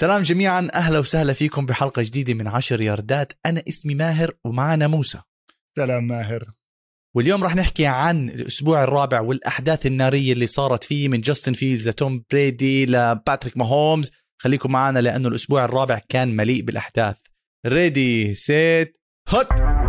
سلام جميعا. أهلا وسهلا فيكم بحلقة جديدة من عشر ياردات. أنا اسمي ماهر ومعنا موسى. سلام ماهر. واليوم رح نحكي عن الأسبوع الرابع والأحداث النارية اللي صارت فيه من جاستن فيلز لتوم بريدي لباتريك ماهومز. خليكم معنا لأنه الأسبوع الرابع كان مليء بالأحداث. ready set hut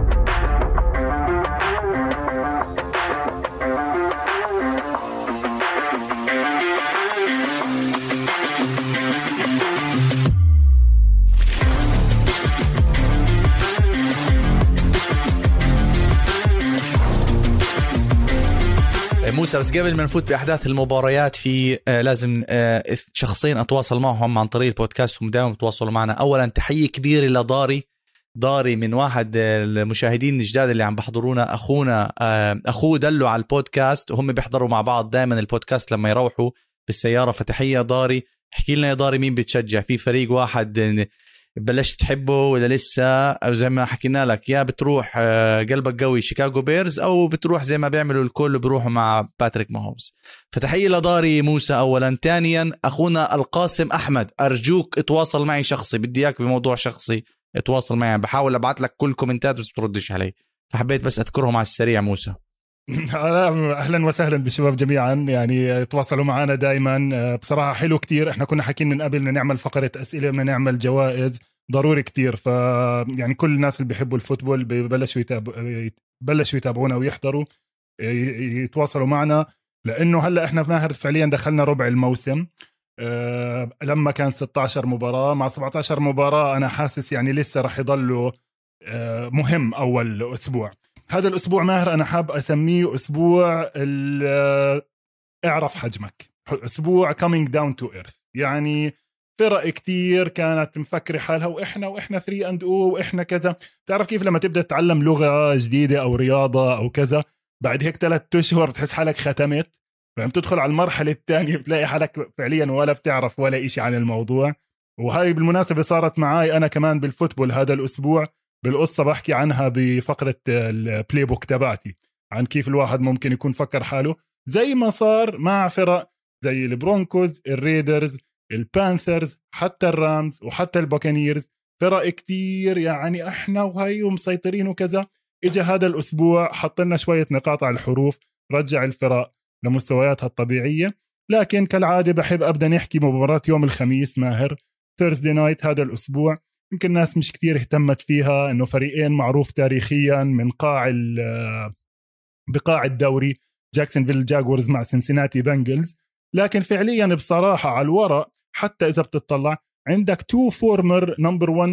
موسى بس قبل ما نفوت بأحداث المباريات في آه لازم آه شخصين أتواصل معهم عن طريق البودكاست هم دائما بتواصلوا معنا. اولا تحية كبيرة لضاري. ضاري من واحد آه، المشاهدين الجداد اللي عم بحضرونا أخونا أخوه دلوا على البودكاست. وهم بيحضروا مع بعض دائما البودكاست لما يروحوا بالسيارة. فتحية ضاري. احكي لنا يا ضاري مين بتشجع؟ في فريق واحد بلشت تحبه ولا لسه؟ أو زي ما حكينا لك يا بتروح آه، قلبك قوي شيكاغو بيرز أو بتروح زي ما بيعملوا الكل بيروحوا مع باتريك ماهومز. فتحية لضاري موسى اولا. ثانيا أخونا القاسم أحمد. أرجوك اتواصل معي شخصي. بدي إياك بموضوع شخصي اتواصل معي. بحاول ابعث لك كل كومنتات بس بتردش علي. فحبيت بس أذكرهم على السريع موسى. أهلا وسهلا بالشباب جميعا. يعني تواصلوا معنا دائما. آه، بصراحة حلو كتير. إحنا كنا حاكين من قبل بدنا نعمل فقرة أسئلة بدنا نعمل جوائز. ضروري كتير. ف يعني كل الناس اللي بيحبوا الفوتبول ببلشوا يتاب... بلشوا يتابعونا ويحضروا يتواصلوا معنا. لأنه هلأ إحنا ماهر فعليا دخلنا ربع الموسم. أه لما كان 16 مباراة مع 17 مباراة أنا حاسس يعني لسه راح يضلوا مهم أول أسبوع. هذا الأسبوع ماهر أنا حاب أسميه أسبوع اعرف حجمك. أسبوع coming down to earth. يعني فرق كتير كانت مفكرة حالها وإحنا وإحنا 3 اند أو وإحنا كذا. بتعرف كيف لما تبدأ تتعلم لغة جديدة أو رياضة أو كذا بعد هيك ثلاث أشهر بتحس حالك ختمت؟ فعم تدخل على المرحلة الثانية بتلاقي حالك فعليا ولا بتعرف ولا إشي عن الموضوع. وهاي بالمناسبة صارت معي أنا كمان بال football هذا الأسبوع. بالقصة بحكي عنها بفقرة ال playbook تبعتي عن كيف الواحد ممكن يكون فكر حاله زي ما صار مع فرق زي البرونكوز الريدرز البانثرز حتى الرامز وحتى البوكانيرز فرق كتير يعني إحنا وهي ومسيطرين وكذا. اجى هذا الأسبوع حط لنا شوية نقاط على الحروف رجع الفرق لمستوياتها الطبيعية. لكن كالعادة بحب ابدا نحكي مباراة يوم الخميس ماهر Thursday night هذا الأسبوع. يمكن الناس مش كتير اهتمت فيها إنه فريقين معروف تاريخيا من قاع بقاع الدوري جاكسون جاغوارز مع سنسناتي بنجلز. لكن فعليا بصراحة على الورق حتى إذا بتطلع عندك two former number 1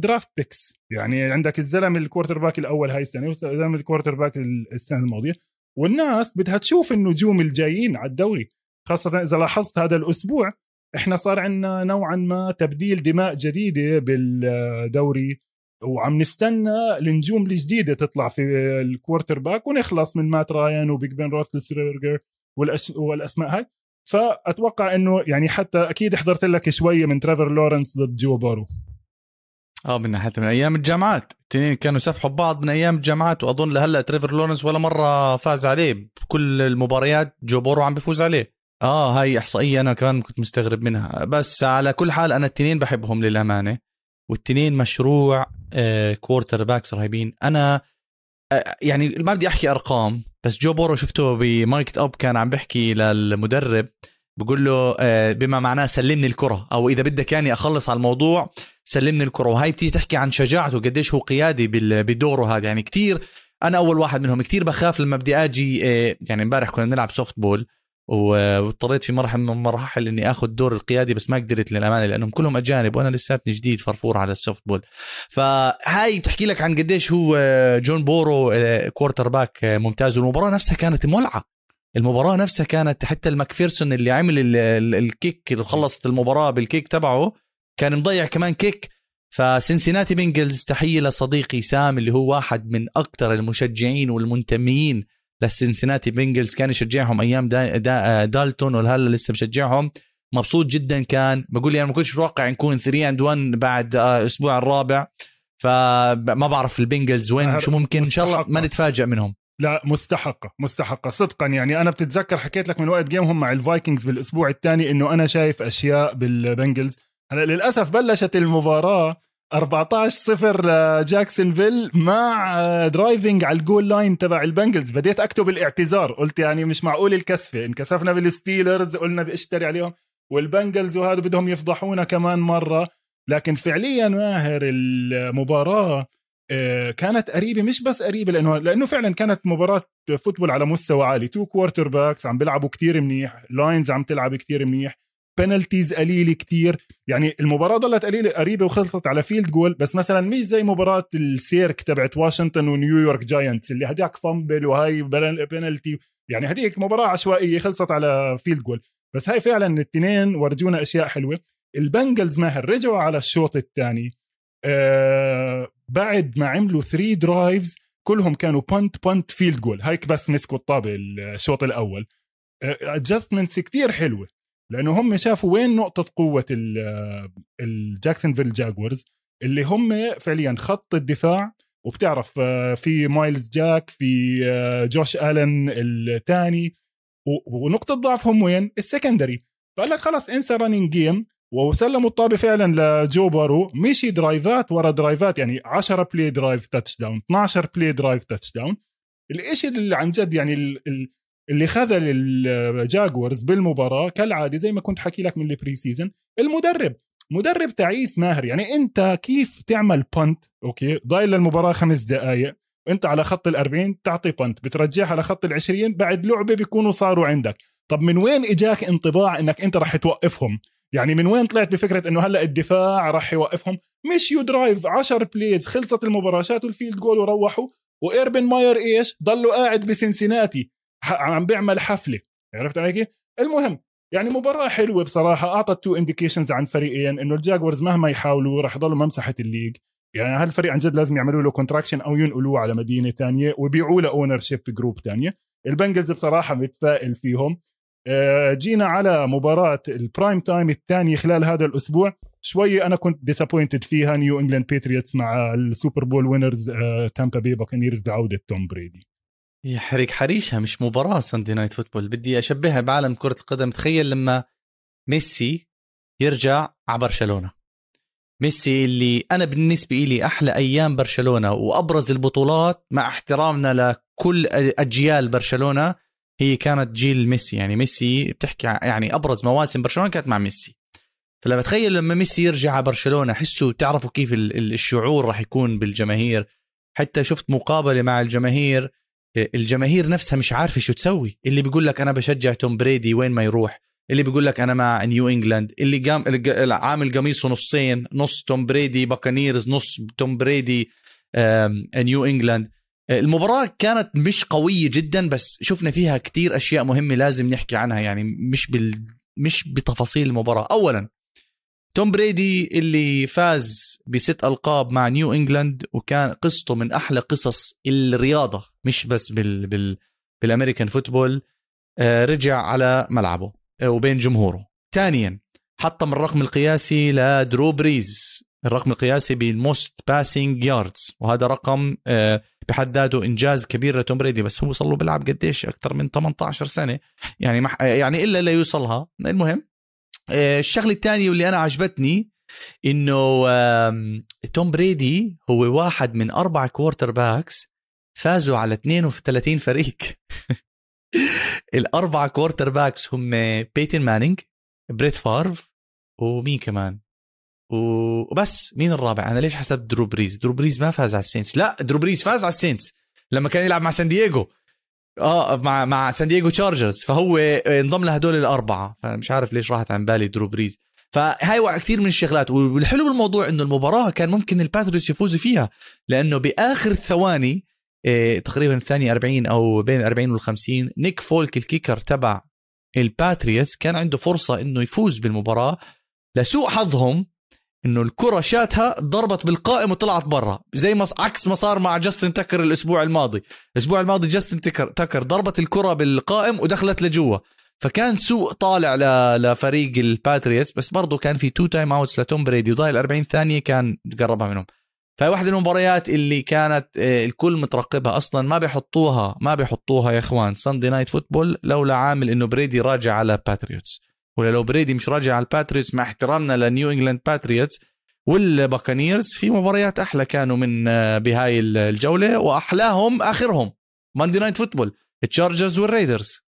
draft picks يعني عندك الزلمة ال quarterback الأول هاي السنة والزلمة ال quarterback السنة الماضية. والناس بدها تشوف النجوم الجايين على الدوري خاصة إذا لاحظت هذا الأسبوع. إحنا صار عندنا نوعا ما تبديل دماء جديدة بالدوري وعم نستنى النجوم الجديدة تطلع في ال quarterback ونخلص من مات رايان وبيج بن روثلسبرجر والأسماء هاي. فأتوقع إنه يعني حتى أكيد حضرت لك شوية من تريفر لورنس ضد جو بارو. آه من ناحية من أيام الجامعات. الاثنين كانوا يسفحوا ببعض من أيام الجامعات وأظن لهلأ تريفر لورنس ولا مرة فاز عليه. بكل المباريات جو بورو عم بيفوز عليه. آه هاي إحصائية أنا كمان كنت مستغرب منها. بس على كل حال أنا التنين بحبهم للأمانة والتنين مشروع آه quarterbacks رهيبين. أنا آه يعني ما بدي أحكي أرقام بس جو بورو شفته ب mic'd up كان عم بحكي للمدرب بقول له آه بما معناه سلمني الكرة أو إذا بدك يعني أخلص على الموضوع سلمني الكرة. وهي بتيجي تحكي عن شجاعته قديش هو قيادي بدوره هذا. يعني كتير أنا أول واحد منهم كتير بخاف لما بدي آجي آه يعني امبارح كنا نلعب softball واضطريت في مرحلة من المراحل إني آخذ دور القيادي بس ما قدرت للأمانة لأنهم كلهم أجانب وأنا لساتني جديد فرفور على ال softball. فهاي بتحكي لك عن قديش هو جو بورو quarterback ممتاز. والمباراة نفسها كانت مولعة. المباراة نفسها كانت حتى الماكفيرسون اللي عمل ال kick اللي خلصت المباراة بال kick تبعه كان مضيع كمان kick. فسنسيناتي بنجلز تحية لصديقي سام اللي هو واحد من أكثر المشجعين والمنتميين للسنسناتي بنجلز كان يشجعهم أيام دا دا دالتون وهلا لسه بشجعهم. مبسوط جدا كان. بقول لي أنا ما كنتش متوقع نكون 3 and 1 بعد الأسبوع الرابع. فما بعرف البنجلز وين شو ممكن. ان شاء الله ما نتفاجئ منهم. لا مستحقة مستحقة صدقا. يعني أنا بتتذكر حكيت لك من وقت game هم مع الفايكنجز بالأسبوع الثاني إنه أنا شايف أشياء بالبنجلز. هلا للأسف بلشت المباراة 14 0 لجاكسونفيل مع driving على ال goal line تبع البنجلز. بديت أكتب الاعتذار. قلت يعني مش معقول الكسفة. انكسفنا بالستيلرز قلنا بأشتري عليهم. والبنجلز وهذا بدهم يفضحونا كمان مرة. لكن فعليا ماهر المباراة آه، كانت قريبة. مش بس قريبة لأنه لأنه فعلا كانت مباراة football على مستوى عالي. two quarterbacks عم بيلعبوا كتير منيح. lines عم تلعب كتير منيح. penalties قليله كتير. يعني المباراة ضلت قليلة قريبة وخلصت على field goal بس مثلا مش زي مباراة السيرك تبعت واشنطن ونيويورك جاينتس اللي هداك fumble وهاي بنالتي يعني هديك مباراة عشوائية خلصت على field goal بس هاي فعلا الاثنين ورجونا أشياء حلوة. البنجلز ماهر رجعوا على الشوط الثاني. آه بعد ما عملوا 3 drives كلهم كانوا punt punt field goal هيك بس مسكوا الطابة الشوط الأول. adjustments آه كتير حلوة. لأنه هم شافوا وين نقطة قوة الجاكسونفيل جاكورز اللي هم فعليا خط الدفاع. وبتعرف آه، في مايلز جاك في آه، جوش الن الثاني. ونقطة ضعفهم وين؟ ال secondary. فقال لك خلص إنسى running game وسلموا الطابة فعلا لجو بارو. مشي drive ات ورا drive ات يعني 10 play drive touchdown 12 play drive touchdown الإشي اللي عن جد يعني اللي خذل الجاكورز بالمباراة كالعادة زي ما كنت حكي لك من ال pre-season المدرب. مدرب تعيس ماهر. يعني أنت كيف تعمل punt okay ضايل للمباراة خمس دقائق وانت على خط ال40 تعطي punt بترجعها على خط ال20 بعد لعبة بيكونوا صاروا عندك. طب من وين إجاك انطباع إنك أنت رح توقفهم؟ يعني من وين طلعت بفكرة إنه هلأ الدفاع راح يوقفهم؟ مشيوا drive 10 plays خلصت المباراه شاتوا ال field goal وروحوا. وإيربن ماير إيش؟ ضلوا قاعد بسنسيناتي عم بيعمل حفلة. عرفت علي كيف؟ المهم يعني مباراة حلوة بصراحة أعطت two indications عن فريقين إنه الجاكورز مهما يحاولوا رح يضلوا ممسحة ال league. يعني هالفريق عن جد لازم يعملوا له contraction أو ينقلوه على مدينة تانية ويبيعوه ل ownership group تانية. البنجلز بصراحة متفائل فيهم. آه، جينا على مباراة ال prime time الثانية خلال هذا الأسبوع. شوي أنا كنت disappointed فيها نيو إنجلاند باتريوتس مع ال Super Bowl winners تامبا بي باكنيرز بعودة توم بريدي. يحرق حريشها مش مباراة Sunday night football بدي أشبهها بعالم كرة القدم. تخيل لما ميسي يرجع على برشلونة. ميسي اللي أنا بالنسبة لي أحلى أيام برشلونة وأبرز البطولات مع احترامنا لكل أجيال برشلونة هي كانت جيل ميسي. يعني ميسي بتحكي يعني أبرز مواسم برشلونة كانت مع ميسي. فلما تخيل لما ميسي يرجع على برشلونة حسوا تعرفوا كيف الشعور راح يكون بالجماهير. حتى شفت مقابلة مع الجماهير الجماهير نفسها مش عارفة شو تسوي. اللي بيقول لك أنا بشجع توم بريدي وين ما يروح اللي بيقول لك أنا مع نيو إنجلاند اللي قام عامل قميصه نصين نص توم بريدي باكانيرز نص توم بريدي نيو إنجلاند. المباراة كانت مش قوية جدا بس شفنا فيها كتير أشياء مهمة لازم نحكي عنها يعني مش بال مش بتفاصيل المباراة. أولا توم بريدي اللي فاز بست ألقاب مع نيو إنجلاند وكان قصته من أحلى قصص الرياضة مش بس بال بال بال American football آه، رجع على ملعبه آه، وبين جمهوره. ثانيا حطم الرقم القياسي لدرو بريز. الرقم القياسي بال most passing yards وهذا رقم آه، بحد ذاته إنجاز كبير لتوم بريدي بس هو صار له بيلعب قديش؟ أكثر من 18 سنة. يعني مح يعني إلا لا يوصلها. المهم الشغلة الثانية واللي أنا عجبتني إنه توم بريدي هو واحد من أربع quarterbacks فازوا على 32 فريق. الأربع quarterbacks هم بيتن مانينج بريت فارف ومين كمان؟ وبس مين الرابع؟ أنا ليش حسبت درو بريز؟ درو بريز ما فاز على السينس. لا درو بريز فاز على السينس لما كان يلعب مع سان دييغو. آه مع مع سان دييغو تشارجرز فهو انضم لهدول الأربعة. فمش عارف ليش راحت عن بالي درو بريز فهاي كثير من الشغلات. والحلو بالموضوع إنه المباراة كان ممكن الباتريوس يفوزوا فيها. لأنه بآخر الثواني إيه تقريبا الثانية 40 أو بين 40 وال 50 نيك فولك ال kicker تبع الباتريوس كان عنده فرصة إنه يفوز بالمباراة. لسوء حظهم إنه الكرة شاتها ضربت بالقائم وطلعت برا. زي ما عكس ما صار مع جاستن تكر الأسبوع الماضي. الأسبوع الماضي جاستن تكر, تكر ضربت الكرة بالقائم ودخلت لجوا. فكان سوء طالع لفريق الباتريوتس بس برضه كان في two timeouts لتوم بريدي وضايل 40 ثانية كان قربها منهم. فهي واحدة من المباريات اللي كانت آه، الكل مترقبها أصلا ما بيحطوها ما بيحطوها يا إخوان. Sunday Night Football لولا عامل إنه بريدي راجع على باتريوتس ولا لو بريدي مش راجع على الباتريوتس مع احترامنا لنيو إنجلاند باتريوتس والباكانيرز في مباريات أحلى كانوا من آه، بهاي الجولة وأحلاهم آخرهم. Monday Night Football التشارجرز والريدرز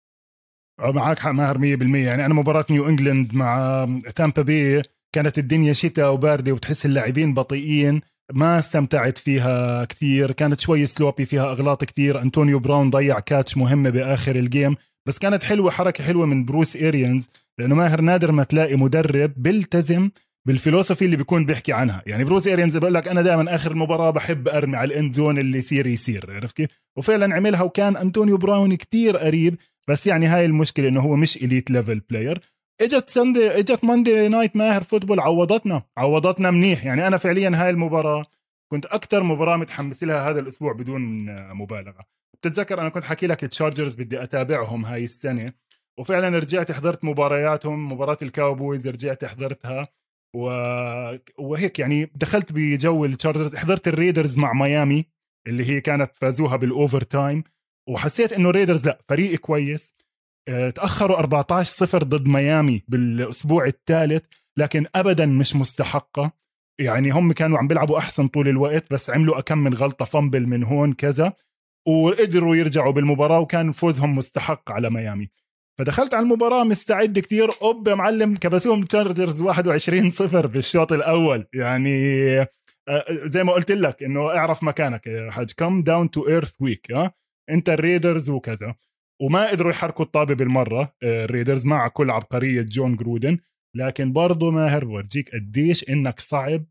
معك حق ماهر 100% يعني أنا مباراة نيو إنجلاند مع تامبا بي كانت الدنيا شتاء وباردة وتحس اللاعبين بطيئين. ما استمتعت فيها كثير. كانت شوي sloppy فيها أغلاط كثير. أنطونيو براون ضيع catch مهمة بآخر ال game بس كانت حلوة حركة حلوة من بروس إيريانز لأنه ماهر نادر ما تلاقي مدرب بيلتزم بال philosophy اللي بيكون بيحكي عنها. يعني بروس إيريانز بقول لك أنا دائما آخر المباراة بحب أرمي على ال end zone اللي يصير يصير عرفت كيف؟ وفعلا عملها وكان أنطونيو براون كتير قريب بس يعني هاي المشكلة إنه هو مش elite level player إجت Sunday إجت Monday Night ماهر Football عوضتنا عوضتنا منيح. يعني أنا فعليا هاي المباراة كنت أكثر مباراة متحمس لها هذا الأسبوع بدون مبالغة. بتتذكر أنا كنت حكي لك التشارجرز بدي أتابعهم هاي السنة وفعلا رجعت حضرت مبارياتهم مباراة الكاوبويز رجعت حضرتها و... وهيك يعني دخلت بجو التشارجرز حضرت الريدرز مع ميامي اللي هي كانت فازوها بال overtime وحسيت إنه الريدرز لأ فريق كويس. آه، تأخروا 14 صفر ضد ميامي بالأسبوع الثالث لكن ابدا مش مستحقة. يعني هم كانوا عم بيلعبوا أحسن طول الوقت بس عملوا أكم من غلطة fumble من هون كذا. وقدروا يرجعوا بالمباراة وكان فوزهم مستحق على ميامي. فدخلت على المباراة مستعد كتير. أوب يا معلم كبسوهم تشارجرز 21 صفر بالشوط الأول. يعني آه، زي ما قلت لك إنه اعرف مكانك يا حاج come down to earth week ها انت الريدرز وكذا. وما قدروا يحركوا الطابة بالمرة آه، الريدرز مع كل عبقرية جون جرودن. لكن برضه ماهر بورجيك قديش إنك صعب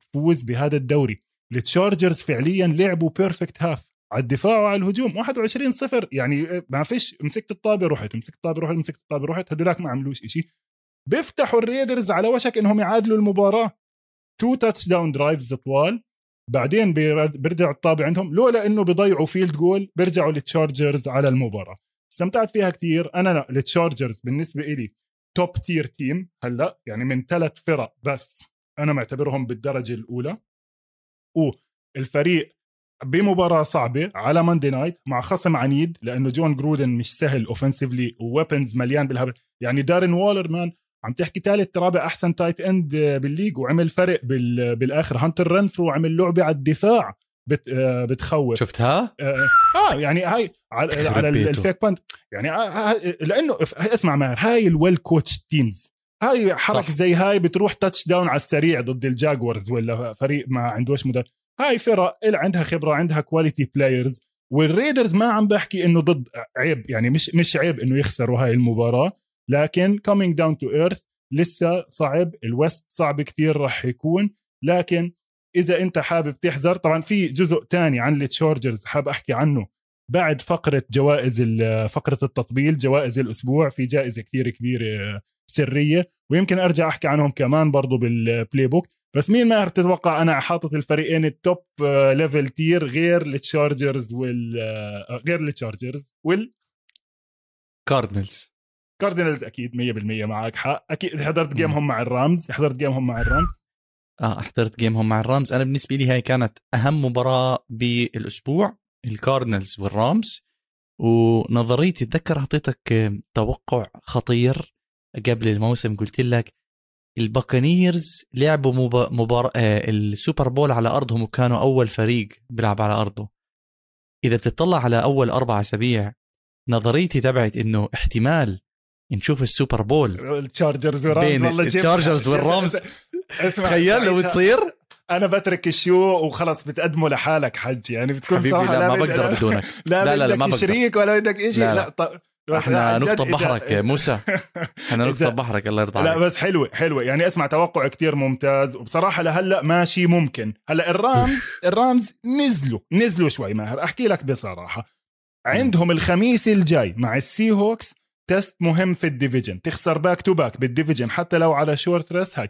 تفوز بهذا الدوري. التشارجرز فعليا لعبوا perfect half على الدفاع وعلى الهجوم. 21 صفر. يعني ما فيش مسكت الطابة رحت مسكت الطابة رحت مسكت الطابة رحت هدولاك ما عملوش إشي. بيفتحوا الريدرز على وشك إنهم يعادلوا المباراة. two touchdown drives طوال بعدين بيرجع الطابة عندهم. لولا إنه بيضيعوا field goal بيرجعوا للتشارجرز على المباراة. استمتعت فيها كثير أنا التشارجرز بالنسبة إلي top tier team هلأ. يعني من ثلاث فرق بس أنا معتبرهم بالدرجة الأولى. والفريق بمباراة صعبة على Monday Night مع خصم عنيد لأنه جون جرودن مش سهل offensively و weapons مليان بالهبل. يعني دارين وولر man عم تحكي ثالث رابع أحسن tight end بال league وعمل فرق بالآخر. هانتر رنفرو عمل لعبة على الدفاع بت آه، بتخوف. شفتها؟ آه, آه يعني هاي على, على ال fake punt. يعني آه لأنه اسمع ماهر هاي ال well coached teams هاي حركه زي هاي بتروح touchdown على السريع ضد الجاكوارز ولا فريق ما عندوش مدرب. هاي فرق عندها خبرة عندها quality players والريدرز ما عم بحكي إنه ضد عيب يعني مش مش عيب إنه يخسروا هاي المباراة لكن coming down to earth لسه صعب ال West صعب كثير راح يكون لكن إذا أنت حابب تحزر طبعا في جزء تاني عن التشارجرز حاب أحكي عنه بعد فقرة جوائز فقرة التطبيل جوائز الأسبوع في جائزة كثير كبيرة سرية ويمكن أرجع أحكي عنهم كمان برضو بال playbook بس مين ما تتوقع أنا حاطط الفريقين ال top level tier غير التشارجرز وال آه، غير التشارجرز وال كاردنالز كاردينالز أكيد 100% معك حق. أكيد حضرت game هم مع الرامز. حضرت game هم مع الرامز. آه حضرت game هم مع الرامز. أنا بالنسبة لي هاي كانت أهم مباراة بالأسبوع الكاردينالز والرامز. ونظريتي اتذكر أعطيتك توقع خطير قبل الموسم. قلت لك الباكانيرز لعبوا مبار... آه ال Super Bowl على أرضهم وكانوا أول فريق بيلعب على أرضه. إذا بتطلع على أول أربع أسابيع نظريتي تبعت إنه احتمال نشوف ال Super Bowl التشارجرز والرامز والله التشارجرز والرامز. تخيل لو تصير أنا بترك ال show وخلص بتقدمه لحالك حج يعني بتكون حبيبي صراحة لا, لا ما بقدر بدونك. لا لا لا, لا ما بقدر. شريك ولا بدك شيء لا, لا. طب إحنا نقطة بحرك موسى. إحنا نقطة بحرك الله يرضى عليك. لا بس حلوة حلوة. يعني أسمع توقع كتير ممتاز. وبصراحة لهلأ ماشي ممكن. هلأ ال Rams ال Rams نزلوا نزلوا شوي ماهر. أحكي لك بصراحة. عندهم الخميس الجاي مع ال Seahawks test مهم في ال division. تخسر back to back بال division حتى لو على short rest هاي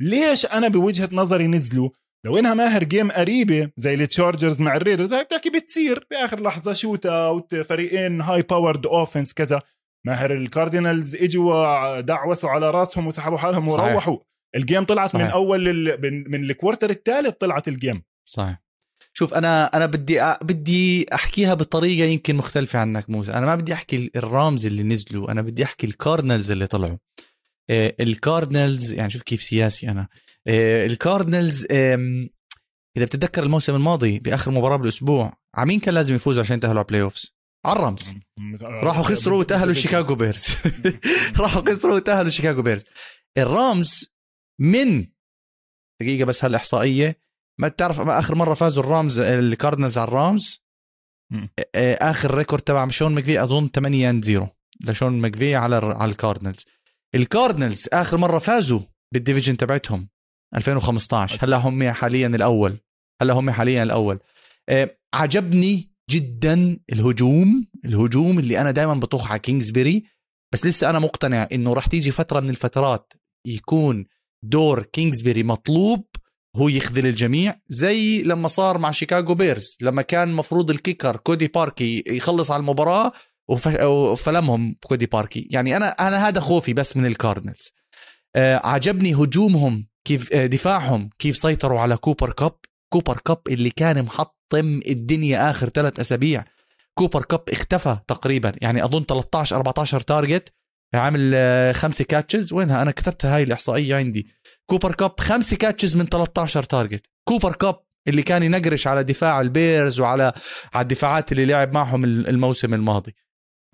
ليش أنا بوجهة نظري نزلوا؟ لو إنها ماهر game قريبة زي ال Chargers مع ال Raiders هاي بتحكي بتصير. بآخر لحظة shootout فريقين high powered offense كذا ماهر ال Cardinals إجوا دعوسوا على راسهم وسحبوا حالهم وروحوا. ال game طلعت صحيح. من أول لل... من الكوارتر الثالث طلعت ال game صحيح. شوف أنا أنا بدي أ... بدي أحكيها بطريقة يمكن مختلفة عنك موسى. أنا ما بدي أحكي ال Rams اللي نزلوا أنا بدي أحكي ال Cardinals اللي طلعوا. آه، ال Cardinals يعني شوف كيف سياسي أنا. ال Cardinals آم، إذا بتتذكر الموسم الماضي بآخر مباراة بالأسبوع عمين كان لازم يفوزوا عشان يتأهلوا على playoffs على الرامز راحوا خسروا وتأهلوا شيكاغو بيرز. راحوا خسروا وتأهلوا شيكاغو Bears. ال Rams من دقيقة بس هالاحصائيه ما تعرف ما آخر مرة فازوا ال Rams ال Cardinals على ال Rams مم. آه، آخر record تبع شون ماكفي أظن 8 and 0 لشون ماكفي على على ال Cardinals ال Cardinals آخر مرة فازوا بال division تبعتهم. 2015 هلا هم حاليا الأول. هلا هم حاليا الأول. آه، عجبني جدا الهجوم الهجوم اللي أنا دائما بطوح على كينجزبري بس لسه أنا مقتنع إنه راح تيجي فترة من الفترات يكون دور كينجزبري مطلوب هو يخذل الجميع زي لما صار مع شيكاغو Bears لما كان مفروض ال kicker كودي باركي يخلص على المباراة وف- وفلمهم كودي باركي. يعني أنا أنا هذا خوفي بس من ال Cardinals آه عجبني هجومهم كيف آه دفاعهم كيف سيطروا على كوبر كاب. كوبر كاب اللي كان محطم الدنيا آخر ثلاث أسابيع. كوبر كاب اختفى تقريبا. يعني أظن 13 14 target عامل آه، خمسة catches وينها؟ أنا كتبتها هاي الإحصائية عندي. كوبر كاب خمسة catches من 13 target كوبر كاب اللي كان ينقرش على دفاع ال Bears وعلى على الدفاعات اللي لعب معهم الموسم الماضي.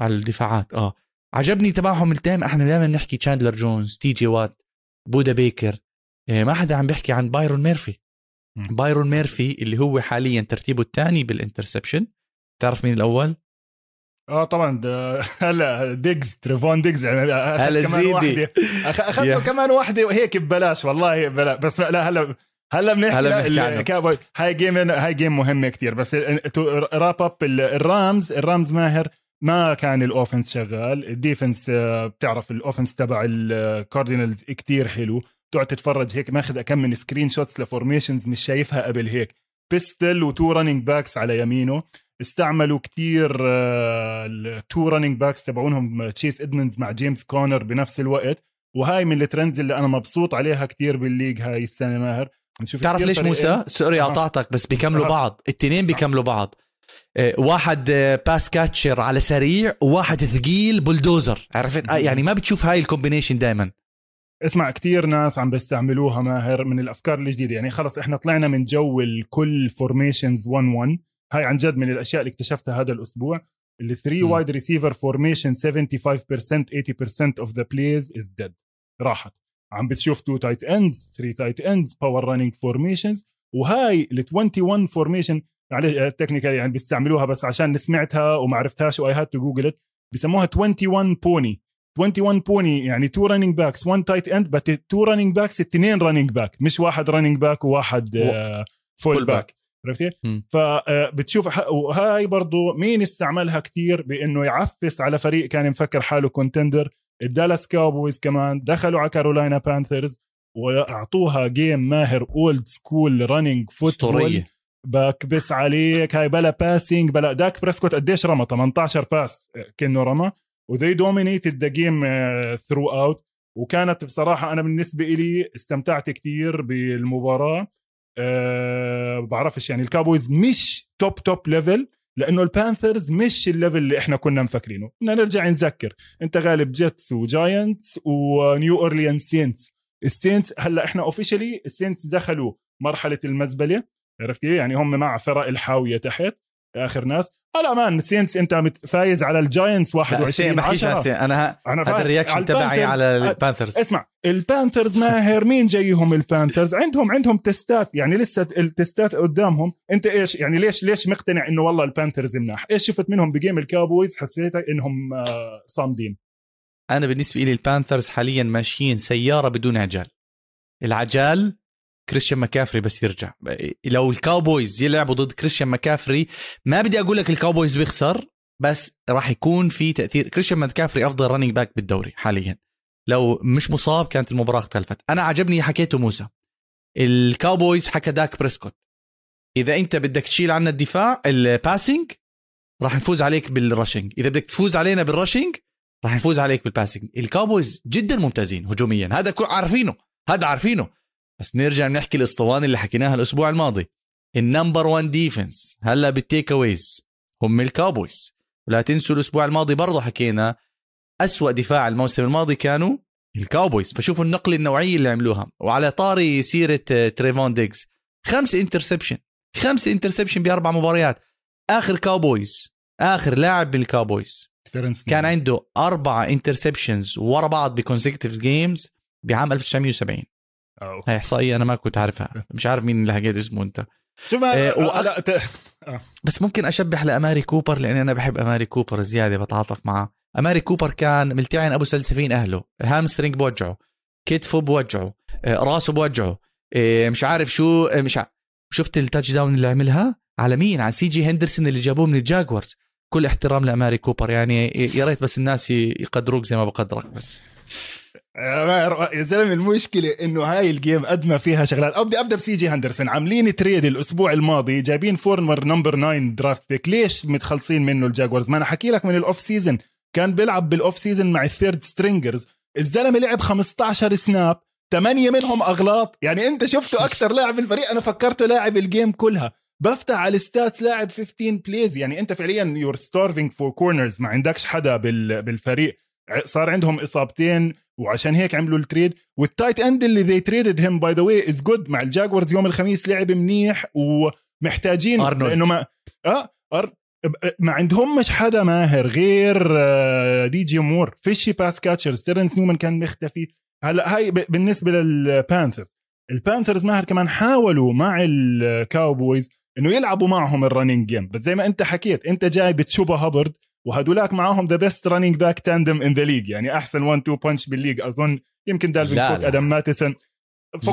على الدفاعات آه. عجبني تبعهم ال team. إحنا دائما نحكي تشاندلر جونز تي جي وات بودا بيكر. ما حدا عم بيحكي عن بايرون ميرفي. بايرون ميرفي اللي هو حاليا ترتيبه الثاني بال interception تعرف مين الأول؟ آه طبعا هلا ديجز تريفون ديجز يعني هلا كمان زيدي. واحدة. أخ- اخذ يا. له كمان واحدة وهيك ببلاش والله ببلاش بس لا هلا هلا بنحكي هلا لا، بنحكي هاي game هاي game مهمة كتير بس wrap up ال Rams ال Rams ماهر ما كان ال offense شغال. ال defense آه، بتعرف ال offense تبع ال Cardinals كتير حلو. تقعد تتفرج هيك ماخذ كم من screenshots ل formations مش شايفها قبل هيك. pistol و two running backs على يمينه. استعملوا كتير ال two running backs تبعونهم تشيس ادمنز مع جيمس كونر بنفس الوقت. وهاي من ال trends اللي أنا مبسوط عليها كتير بال league هاي السنة ماهر. بنشوف تعرف ليش موسى؟ sorry آه. قطعتك بس بيكملوا آه. بعض. التنين بيكملوا بعض. إيه، واحد آه، pass catcher على سريع وواحد ثقيل بلدوزر عرفت؟ آه، يعني ما بتشوف هاي ال combination دائما اسمع كتير ناس عم بيستعملوا ماهر من الأفكار الجديدة. يعني خلص إحنا طلعنا من جو الكل formations 1 1 هاي عن جد من الأشياء اللي اكتشفتها هذا الأسبوع. ال 3 مم. wide receiver formation 75% 80% of the plays is dead راحت. عم بتشوف 2 tight ends 3 tight ends power running formations وهاي ال 21 formation معلش technical يعني بيستعملوها بس عشان سمعتها وما عرفتهاش و I had to Google بسموها 21 pony 21 pony يعني two running backs 1 tight end بس two running backs اثنين running back مش واحد running back وواحد fullback عرفتي؟ مم. فبتشوف وهاي برضو مين استعملها كتير بإنه يعفس على فريق كان مفكر حاله contender ال Dallas Cowboys كمان دخلوا على Carolina Panthers وأعطوها game ماهر old school running football بكبس عليك. هاي بلا passing بلا داك بريسكوت قديش رمى؟ 18 pass كأنه رمى. و they dominated the game throughout وكانت بصراحة أنا بالنسبة لي استمتعت كتير بالمباراة. أه بعرفش يعني ال Cowboys مش top top level لأنه ال Panthers مش ال level اللي إحنا كنا مفكرينه. بدنا نرجع نذكر. أنت غالب جيتس وجاينتس ونيو اورليان سينتس السينتس هلأ إحنا اوفيشلي السينتس دخلوا مرحلة المزبلة. عرفت؟ يعني هم مع فرق الحاوية تحت. اخر ناس هلا مان سينتس أنت فايز على الجاينتس لا 21 السين ما بحكيش على 10 السين أنا أنا هذا. الرياكشن تبعي على البانثرز. اسمع البانثرز ماهر مين جايهم البانثرز؟ عندهم عندهم تستات. يعني لسه التستات قدامهم. أنت إيش؟ يعني ليش ليش مقتنع إنه والله البانثرز مناح؟ إيش شفت منهم بجيم الكابويز حسيت إنهم آه، صامدين. أنا بالنسبة لي ال Panthers حاليا ماشيين سيارة بدون عجال. العجال كريستيان مكافري بس يرجع. لو ال Cowboys يلعبوا ضد كريستيان مكافري ما بدي أقول لك ال Cowboys بيخسر بس راح يكون في تأثير. كريستيان مكافري أفضل running back بالدوري حاليا. لو مش مصاب كانت المباراة اختلفت. أنا عجبني حكيته موسى. ال Cowboys حكى داك بريسكوت. إذا أنت بدك تشيل عنا الدفاع ال passing راح نفوز عليك بال rushing إذا بدك تفوز علينا بال rushing راح نفوز عليك بال passing الكاوبويز جدا ممتازين هجوميا. هذا عارفينه. هذا عارفينه. بس نرجع نحكي الأسطوانة اللي حكيناها الأسبوع الماضي. ال number 1 defense هلا بال takeaways هم الكاوبويز ولا تنسوا الأسبوع الماضي برضه حكينا أسوأ دفاع الموسم الماضي كانوا الكاوبويز فشوفوا النقله النوعيه اللي عملوها. وعلى طاري سيرة آه، تريفون ديجز خمس interception خمس interception بأربع مباريات. آخر كاوبويز آخر لاعب بالكاوبويز كان عنده أربع interceptions ورا بعض ب consecutive games بعام 1970 أوه. هاي احصائيه أنا ما كنت عارفها. مش عارف مين اللي حكيت اسمه أنت. شو ما إيه وأ... لا ت... آه. بس ممكن اشبح لأماري كوبر لأني أنا بحب أماري كوبر زيادة بتعاطف معه. أماري كوبر كان ملتعن أبو سلسفين أهله. hamstring بوجعه. كتفه بوجعه. آه، راسه بوجعه. آه، مش عارف شو آه، مش عارف. شفت ال touchdown اللي عملها؟ على مين؟ على سي جي هندرسون اللي جابوه من الجاكوارز. كل احترام لأماري كوبر يعني يا ريت بس الناس يقدروك زي ما بقدرك بس. يا زلمة المشكلة إنه هاي ال game قد ما فيها شغلات. بدي أبدأ بسي جي هندرسون. عاملين trade الأسبوع الماضي جايبين former number 9 draft pick ليش متخلصين منه الجاكوارز؟ ما أنا حكي لك من ال off season كان بيلعب بال off season مع ال third stringers الزلمة لعب 15 snap ثمانيه منهم أغلاط. يعني أنت شفته أكثر لاعب بالفريق أنا فكرته لاعب ال game كلها. بفتح على ال stats لاعب 15 plays يعني أنت فعليا you're starving for corners ما عندكش حدا بالفريق. صار عندهم إصابتين. وعشان هيك عملوا ال trade. وال tight end اللي they traded him by the way is good مع الجاكوارز يوم الخميس لعب منيح ومحتاجين أرنولد. لأنه ما آه أر... ما عندهم مش حدا ماهر غير آه، دي جي مور. فيشي باس كاتشر ستيرنس نيومان كان مختفي. هلا هاي بالنسبة للبانثرز البانثرز ماهر كمان حاولوا مع الكاوبويز إنه يلعبوا معهم الرننج جيم بس زي ما أنت حكيت أنت جاي بتشوبا هابرد. وهدولاك معاهم ذا بيست رننج باك تاندم ان ذا ليج يعني أحسن 1 2 بانش بالليج. أظن يمكن دالفين فوق أدم ماتيسون.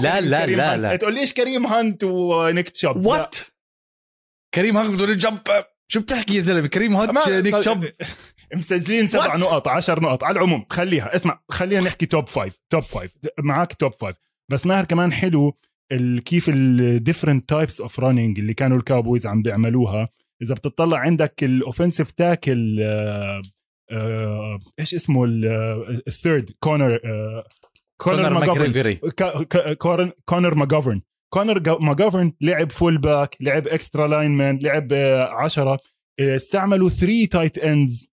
لا لا لا لا. تقول ليش كريم هانت ونيك تشاب؟ وات كريم هانت بدون جمب شو بتحكي يا زلمة؟ كريم هانت نيك تشاب. مسجلين سبع نقط عشر نقط. على العموم خليها. اسمع خلينا نحكي top five top five معك top five بس ماهر كمان حلو كيف ال different types of running اللي كانوا الكاوبويز عم بيعملوها. إذا بتطلع عندك ال offensive tackle إيش اسمه ال third كونر كونر ماجوفرن. كونر ماجوفرن. كونر ماجوفرن لعب fullback لعب extra lineman لعب 10 آه، استعملوا 3 tight ends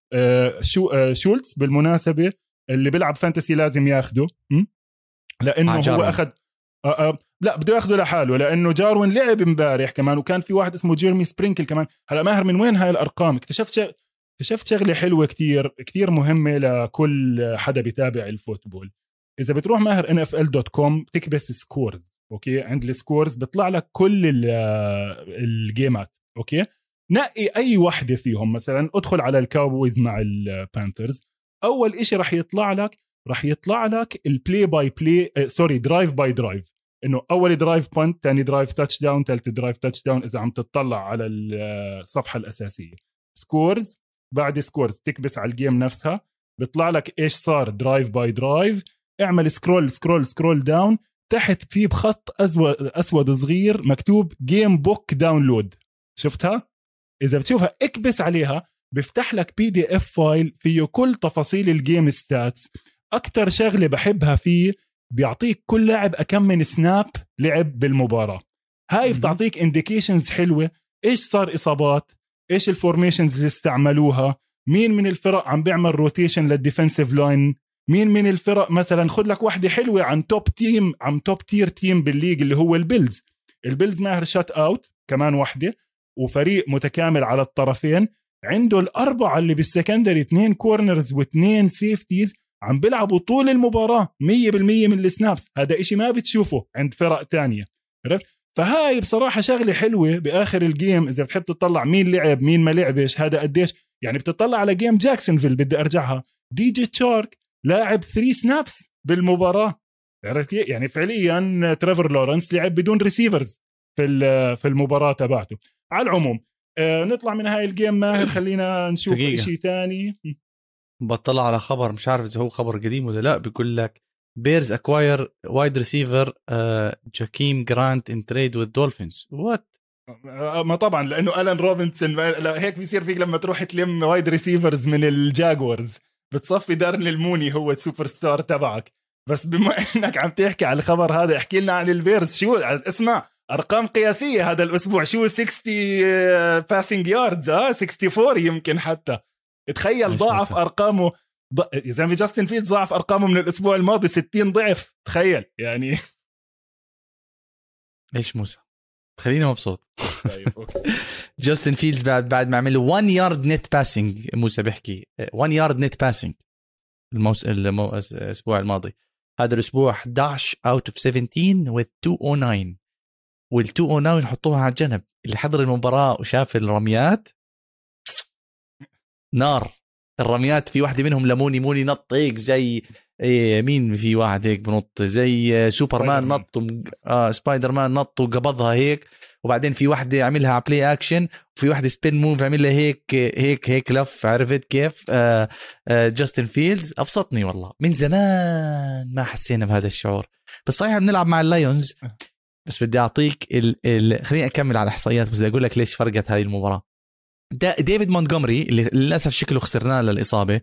شولتز بالمناسبة اللي بيلعب fantasy لازم ياخده. لأنه هو أخذ آه آه لا بده ياخذه لحاله لأنه جاروين لعب امبارح كمان وكان في واحد اسمه جيرمي سبرينكل كمان. هلا ماهر من وين هاي الأرقام؟ اكتشفت شغ... اكتشفت شغلة حلوة كتير كتير مهمة لكل حدا بيتابع ال football. إذا بتروح ماهر nfl.com تكبس scores okay؟ عند ال scores بيطلع لك كل ال game ات okay؟ نقي أي وحدة فيهم مثلا ادخل على الكاوبويز مع البانثرز أول إشي رح يطلع لك رح يطلع لك ال play by play sorry drive by drive إنه أول drive punt ثاني drive touchdown ثالث drive touchdown إذا عم تطلع على الصفحة الأساسية. scores بعد scores تكبس على ال game نفسها بيطلع لك إيش صار drive by drive اعمل scroll scroll scroll down تحت في بخط أسود أسود صغير مكتوب game book download شفتها؟ إذا بتشوفها اكبس عليها بيفتح لك PDF file فيه كل تفاصيل ال game stats أكثر شغلة بحبها فيه بيعطيك كل لاعب أكم من snap لعب بالمباراة. هاي بتعطيك indications حلوة. إيش صار إصابات؟ إيش ال formations اللي استعملوها؟ مين من الفرق عم بيعمل rotation لل defensive line مين من الفرق مثلا خد لك وحده حلوة عن top team عن top tier team بال league اللي هو البيلز. البيلز ماهر shutout كمان وحده وفريق متكامل على الطرفين. عنده الأربعة اللي بال secondary اثنين corners واثنين safeties عم بيلعبوا طول المباراة 100% من ال snaps. هذا إشي ما بتشوفه عند فرق تانية. عرفت؟ فهاي بصراحة شغلة حلوة بآخر ال game إذا بتحب تطلع مين لعب مين ما لعبش هذا قديش. يعني بتطلع على game جاكسونفيل بدي أرجعها. دي جي تشارك لاعب 3 snaps بالمباراة. عرفت؟ يعني فعليا تريفر لورنس لعب بدون receivers في في المباراة تبعته. على العموم آه نطلع من هاي ال game ماهر. خلينا نشوف شيء ثاني بطلع على خبر مش عارف إذا هو خبر قديم ولا لأ بيقول لك بيرز acquire wide receiver جاكيم جرانت in trade with دولفينز what ما طبعا لأنه الان روبنسون هيك بيصير فيك لما تروح تلم wide receivers من الجاكوارز. بتصفي دارن الموني هو السوبر ستار تبعك. بس بما إنك عم تحكي على الخبر هذا احكي لنا عن البيرز. شو اسمع أرقام قياسية هذا الأسبوع. شو 60 passing yards آه 64 يمكن حتى. تخيل ضاعف أرقامه. يا زلمة جاستن فيلدز ضاعف أرقامه من الأسبوع الماضي 60 ضعف. تخيل يعني. إيش موسى؟ خليني مبسوط. طيب okay. جاستن فيلدز بعد بعد ما عمل 1 yard net passing موسى بيحكي. 1 yard net passing الموس... المو... الأسبوع الماضي. هذا الأسبوع 11 out of 17 with 209 وال 209 نحطوها على جنب اللي حضر المباراة وشاف الرميات نار. الرميات في واحدة منهم لموني موني نط هيك زي إيه مين في واحد هيك بنط؟ زي سوبرمان نط آه سبايدر مان نط وقبضها هيك. وبعدين في واحدة عملها على play action وفي واحدة spin move عملها هيك هيك هيك لف عرفت كيف؟ آه آه جاستن فيلدز أبسطني والله. من زمان ما حسينا بهذا الشعور. بس صحيح بنلعب مع اللايونز بس بدي أعطيك ال... ال... خليني أكمل على الاحصائيات بس أقول لك ليش فرقت هذه المباراة. ديفيد مونتجومري اللي للأسف شكله خسرناه للإصابة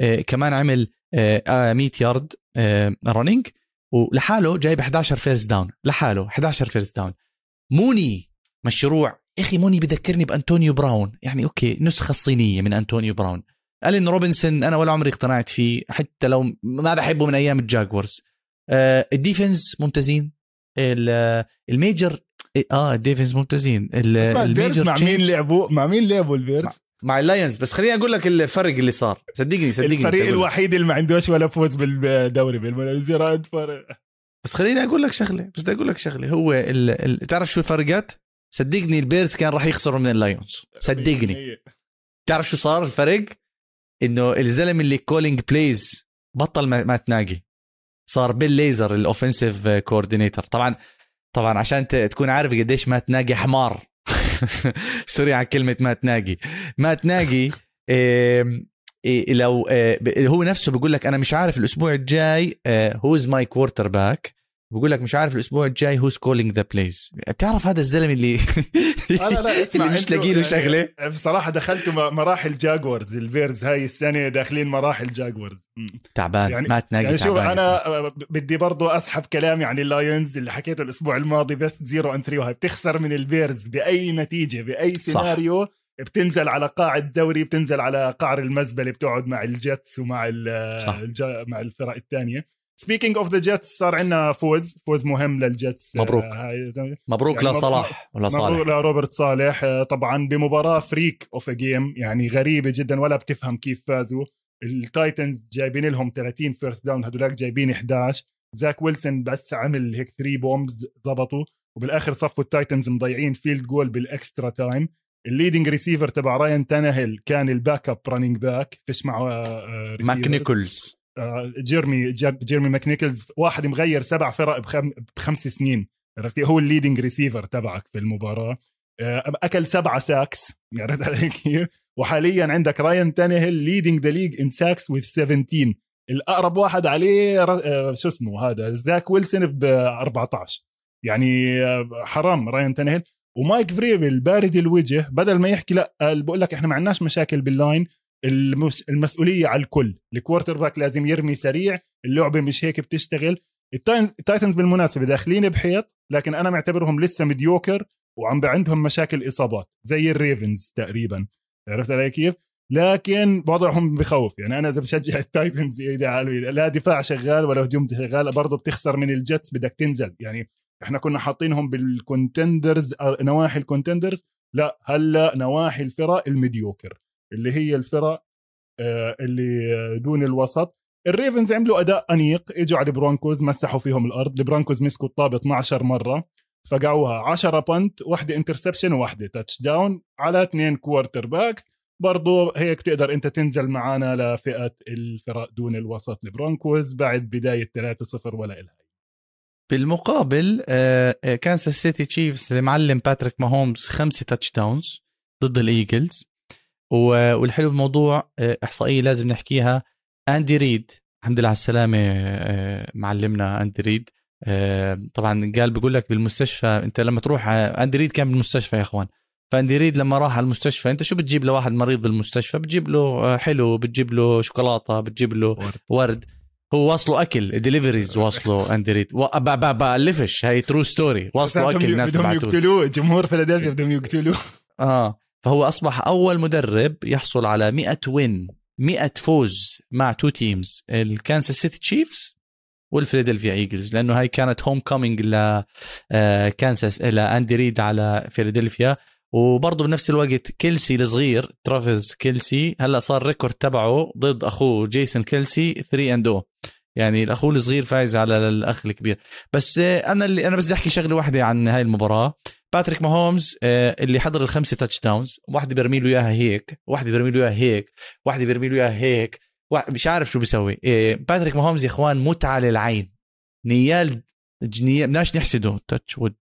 آه كمان عمل آه 100 يارد آه running ولحاله جايب 11 first down لحاله 11 first down موني مشروع. أخي موني بذكرني بأنطونيو براون. يعني okay نسخة الصينيه من أنطونيو براون. ألين روبنسون أنا ولا عمري اقتنعت فيه حتى لو ما بحبه من أيام الجاكورز. آه ال defense ممتازين. ال major آه ال defense ممتازين ال major مع مين لعبوا؟ مع مين لعبوا البيرز؟ مع اللاينز بس خليني أقول لك الفرق اللي صار. صدقني صدقني الفريق الوحيد اللي ما عندوش ولا فوز بالدوري بالمنازرات فرق بس خليني أقول لك شغلة بس بدي أقول لك شغلة. هو ال... ال... تعرف شو الفرقات؟ صدقني البيرز كان راح يخسروا من اللايونز صدقني. تعرف شو صار الفرق؟ إنه الزلم اللي calling plays بطل ما, مات ناقي. صار بيل ليزر ال offensive coordinator طبعا طبعا عشان تكون عارف قديش مات ناقي حمار. sorry على كلمة مات ناقي مات ناقي إيه لو إيه هو نفسه بيقول لك أنا مش عارف الأسبوع الجاي who's my quarterback بقول لك مش عارف الأسبوع الجاي who's calling the plays بتعرف هذا الزلمة اللي لا لا اسمع اللي مش لاقي له شغلة؟ بصراحة دخلتوا مراحل جاكورز البيرز هاي السنة داخلين مراحل جاكورز تعبان يعني مات ناقي يعني شوف أنا بدي برضو أسحب كلامي عن اللايونز اللي حكيته الأسبوع الماضي بس zero and 3 وهي بتخسر من البيرز بأي نتيجة بأي سيناريو. صح. بتنزل على قاع الدوري بتنزل على قعر المزبلة بتقعد مع الجيتس ومع مع الفرق الثانية. speaking of the Jets صار عندنا فوز. فوز مهم للجيتس. مبروك. آه مبروك يعني لصلاح ولا صالح؟ مبروك لروبرت صالح. آه طبعا بمباراة freak of game يعني غريبة جدا ولا بتفهم كيف فازوا. التايتنز جايبين لهم 30 first down هدولاك جايبين 11 زاك ويلسون بس عمل هيك 3 bombs زبطوا وبالآخر صفوا التايتنز مضيعين field goal بال extra time ال leading receiver تبع راين تانهيل كان ال backup running back فيش معه آه ماك نيكولز جيرمي جيرمي ماكنيكلز واحد مغير سبع فرق بخم بخمس سنين عرفتي هو ال leading receiver تبعك في المباراة. آه، أكل سبعة sacks عرفت علي كيف؟ وحاليا عندك راين تانيهل leading the league in sacks with 17 الأقرب واحد عليه آه، شو اسمه هذا؟ زاك ويلسون ب 14 يعني حرام راين تانيهل ومايك فريبل بارد الوجه بدل ما يحكي لا بقول لك إحنا ما عندناش مشاكل بال line. المسؤولية على الكل. ال quarterback لازم يرمي سريع اللعبة مش هيك بتشتغل. التايتنز بالمناسبة داخلين بحيط لكن أنا معتبرهم لسه mediocre وعم عندهم مشاكل إصابات زي الريفنز تقريبا. عرفت علي كيف؟ لكن وضعهم بخوف. يعني أنا إذا بشجع التايتنز لا دفاع شغال ولا هجوم شغال برضه بتخسر من الجتس بدك تنزل. يعني إحنا كنا حاطينهم بال contenders نواحي ال contenders لا هلأ نواحي الفرق ال mediocre اللي هي الفرق آه، اللي دون الوسط. الريفنز عملوا أداء أنيق إجوا على البرونكوز مسحوا فيهم الأرض. البرونكوز مسكوا الطابة 12 مرة فقعوها. 10 punt واحدة interception وواحدة touchdown على اثنين quarterbacks برضو هيك تقدر أنت تنزل معنا لفئة الفرق دون الوسط البرونكوز بعد بداية 3-0 ولا إلها بالمقابل كانساس سيتي تشيفز معلم باتريك ماهومز خمسة touchdowns ضد الإيجلز. والحلو بالموضوع آه، إحصائية لازم نحكيها. أندي ريد الحمد لله على السلامة آه، معلمنا أندي ريد. آه، طبعا قال بيقول لك بالمستشفى أنت لما تروح أندي ريد كان بالمستشفى يا إخوان. فأندي ريد لما راح على المستشفى أنت شو بتجيب لواحد مريض بالمستشفى؟ بتجيب له حلو بتجيب له شوكولاتة بتجيب له ورد, ورد. هو واصله أكل deliveries واصله أندي ريد. بألفش هاي true story واصله أكل الناس بدهم يقتلوه. جمهور فيلادلفيا بدهم يقتلوه. آه. فهو أصبح أول مدرب يحصل على 100 win 100 فوز مع two teams الكانساس سيتي تشيفز والفيلادلفيا إيجلز لأنه هاي كانت homecoming لكانساس لاندي ريد على فيلادلفيا. وبرضه بنفس الوقت كيلسي الصغير ترافيس كيلسي هلأ صار record تبعه ضد أخوه جيسون كيلسي 3 and O يعني الاخو الصغير فايز على الأخ الكبير. بس أنا اللي أنا بس بدي أحكي شغلة واحدة عن هاي المباراة. باتريك ماهومز آه، اللي حضر الخمسة touchdowns واحدة بيرمي له إياها هيك واحدة بيرمي له إياها هيك واحدة بيرمي له إياها هيك. مش عارف شو بيسوي. آه، باتريك ماهومز يا إخوان متعة للعين. نيال نيال بدناش نحسده. touch wood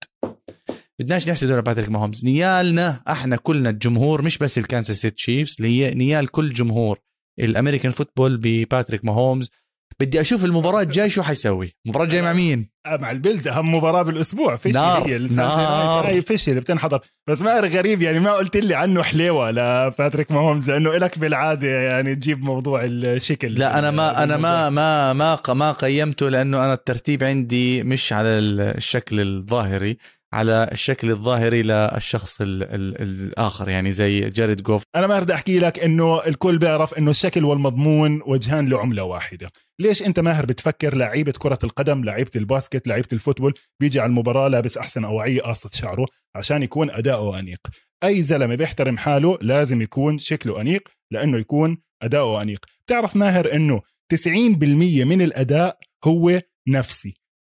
بدناش نحسده لباتريك ماهومز نيالنا إحنا كلنا الجمهور مش بس الكانساس سيتي تشيفز نيال كل جمهور. ال American football بباتريك ماهومز بدي أشوف المباراة الجاي شو حيسوي. المباراه الجايه مع مين؟ آه، مع البيلز أهم مباراة بالأسبوع. فيش نار هي نار. هاي فيش اللي بتنحضر. بس ما غريب يعني ما قلت لي عنه حليوة لباتريك ماهومز لأنه لك بالعادة يعني تجيب موضوع الشكل. لا أنا ما أنا ما ما ما ما قيمته لأنه أنا الترتيب عندي مش على الشكل الظاهري. على الشكل الظاهري للشخص ال ال الآخر يعني زي جاريد جوف أنا ما بدي أحكي لك إنه الكل بيعرف إنه الشكل والمضمون وجهان لعملة واحدة. ليش أنت ماهر بتفكر لعيبة كرة القدم لعيبة الباسكت لعيبة الفوتبول بيجي على المباراة لابس أحسن أوعية قاصه شعره عشان يكون أداؤه أنيق. أي زلمة بيحترم حاله لازم يكون شكله أنيق لأنه يكون أداؤه أنيق. بتعرف ماهر إنه 90% من الأداء هو نفسي.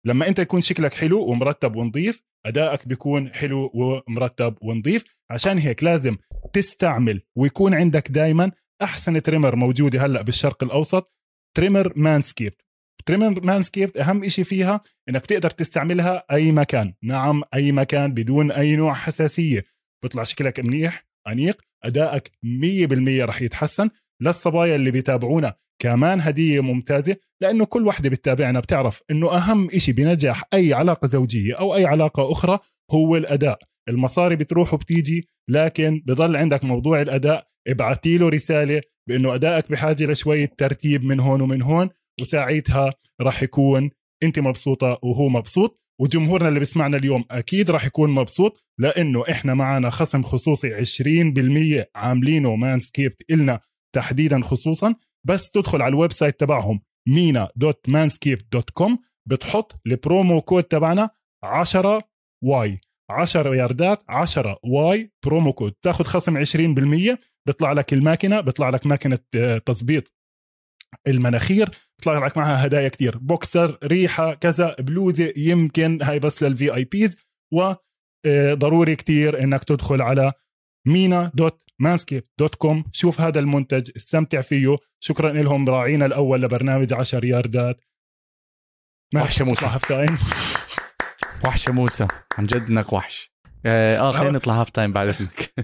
لما انت يكون شكلك حلو ومرتب ونظيف أدائك بيكون حلو ومرتب ونظيف. عشان هيك لازم تستعمل ويكون عندك دائما أحسن تريمر موجوده هلأ بالشرق الأوسط trimmer مانسكيبد trimmer مانسكيبد أهم إشي فيها إنك تقدر تستعملها أي مكان. نعم أي مكان بدون أي نوع حساسية. بيطلع شكلك منيح أنيق أدائك 100% رح يتحسن. للصبايا اللي بيتابعونا كمان هدية ممتازة. لأنه كل وحدة بتتابعنا بتعرف أنه أهم إشي بنجاح أي علاقة زوجية أو أي علاقة أخرى هو الأداء. المصاري بتروح وبتيجي لكن بضل عندك موضوع الأداء. ابعتي له رسالة بأنه أدائك بحاجة لشوية ترتيب من هون ومن هون وساعتها راح يكون أنت مبسوطة وهو مبسوط وجمهورنا اللي بيسمعنا اليوم أكيد راح يكون مبسوط لأنه إحنا معنا خصم خصوصي 20% عاملينه مانسكيبد إلنا تحديدا خصوصا. بس تدخل على ال website تبعهم مينا dot مانسكيبد dot com بتحط ال promo code تبعنا 10Y. 10 ياردات 10Y promo code. تاخذ خصم 20% بيطلع لك الماكينة بيطلع لك ماكينة آه، تظبيط المناخير بيطلع لك معها هدايا كتير. بوكسر ريحة كذا بلوزة يمكن هاي بس لل VIPs وضروري كتير إنك تدخل على مينا dot مانسكيبد dot com شوف هذا المنتج استمتع فيه. شكرا لهم راعينا الأول لبرنامج 10 ياردات. وحش موسى. halftime وحش موسى. عن جد إنك وحش. آه, آه، خلينا نطلع halftime بعد اذنك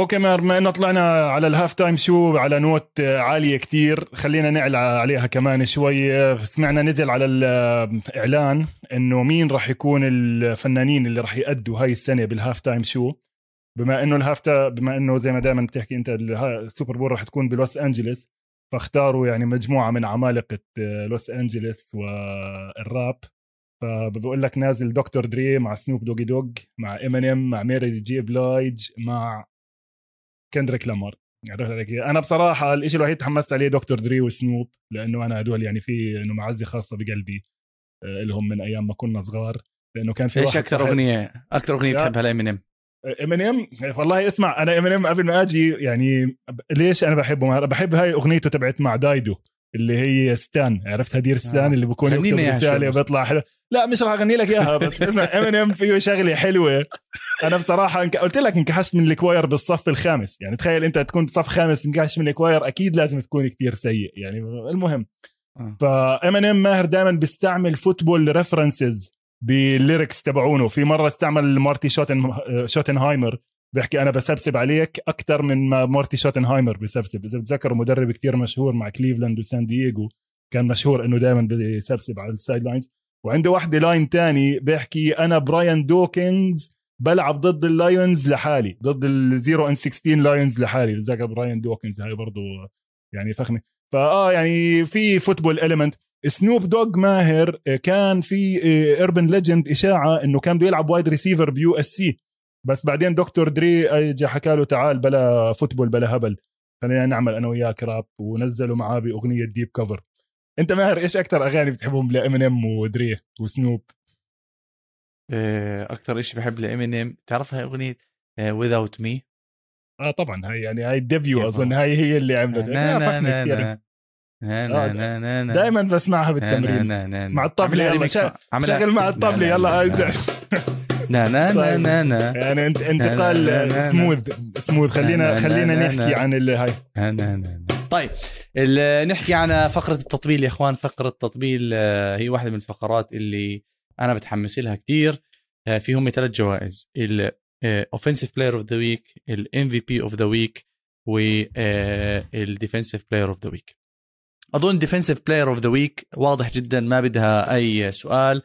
okay مار ما إنه طلعنا على ال halftime show على note عالية كتير خلينا نعلى عليها كمان شوي. سمعنا نزل على الإعلان إنه مين راح يكون الفنانين اللي راح يأدوا هاي السنة بال halftime show. بما إنه ال half بما إنه زي ما دائما بتحكي أنت السوبر بول راح تكون بلوس انجلوس فاختاروا يعني مجموعة من عمالقة لوس انجلوس والراب. فبقول لك نازل دكتور دري مع سنوب دوغي دوغ مع امينيم مع ميري جي بلايج مع كندريك لامار. عرفت عليك أنا بصراحة الشيء الوحيد تحمست عليه دكتور دري وسنوب لأنه أنا هدول يعني في إنه معزه خاصة بقلبي آه، لهم من أيام ما كنا صغار لأنه كان في إيش أكثر أغنية أكثر أغنية بتحبها لامينيم امينيم والله اسمع أنا امينيم قبل ما أجي يعني ليش أنا بحبه؟ بحب هاي أغنيته تبعت مع دايدو اللي هي ستان عرفت؟ Dear ستان آه. اللي بكون يكتب رسالة وبيطلع حلو. لا مش راح أغني لك إياها بس اسمع امينيم فيه شغلة حلوة. أنا بصراحة قلت لك انكحشت من ال choir بالصف الخامس. يعني تخيل أنت تكون بصف خامس انكحشت من ال choir أكيد لازم تكون كتير سيء. يعني المهم آه. فامينيم ماهر دائما بيستعمل football references بال lyrics تبعونه. في مرة استعمل مارتي شوتن شوتنهايمر بيحكي أنا بسبسب عليك أكثر من ما مارتي شوتنهايمر بسبسب. إذا بتذكروا مدرب كتير مشهور مع كليفلاند وسان دييغو كان مشهور إنه دائما بسبسب على ال sidelines وعنده واحدة line تاني بيحكي أنا براين دوكنز بلعب ضد اللايونز لحالي ضد ال zero and 16 لايونز لحالي بتذكر براين دوكنز هاي برضه يعني فخمة. فآه يعني في football element سنوب دوغ ماهر كان في urban legend إشاعة إنه كان بده يلعب wide receiver ب USC بس بعدين دكتور دري اجى حكى له تعال بلا football بلا هبل خلينا نعمل أنا وياك راب ونزلوا معاه باغنيه Deep Cover انت ماهر إيش أكثر اغاني بتحبهم لامينيم ودري وسنوب؟ أكثر شيء بحب لامينيم تعرف هاي أغنية؟ Without Me آه طبعا هاي يعني هاي ال debut أظن هاي هي اللي عملت. دائما بسمعها بالتمرين. مع الطبلة يلا شغل مع الطبلة يلا نا نا نا نا نا يعني انت انتقال smooth smooth خلينا خلينا نحكي عن اللي هاي. نا نا طيب نحكي عن فقرة التطبيل يا إخوان. فقرة التطبيل هي واحدة من الفقرات اللي أنا متحمس لها كثير في هم ثلاث جوائز. ال offensive player of the week ال MVP of the week وال defensive player of the week أظن defensive player of the week واضح جدا ما بدها أي سؤال.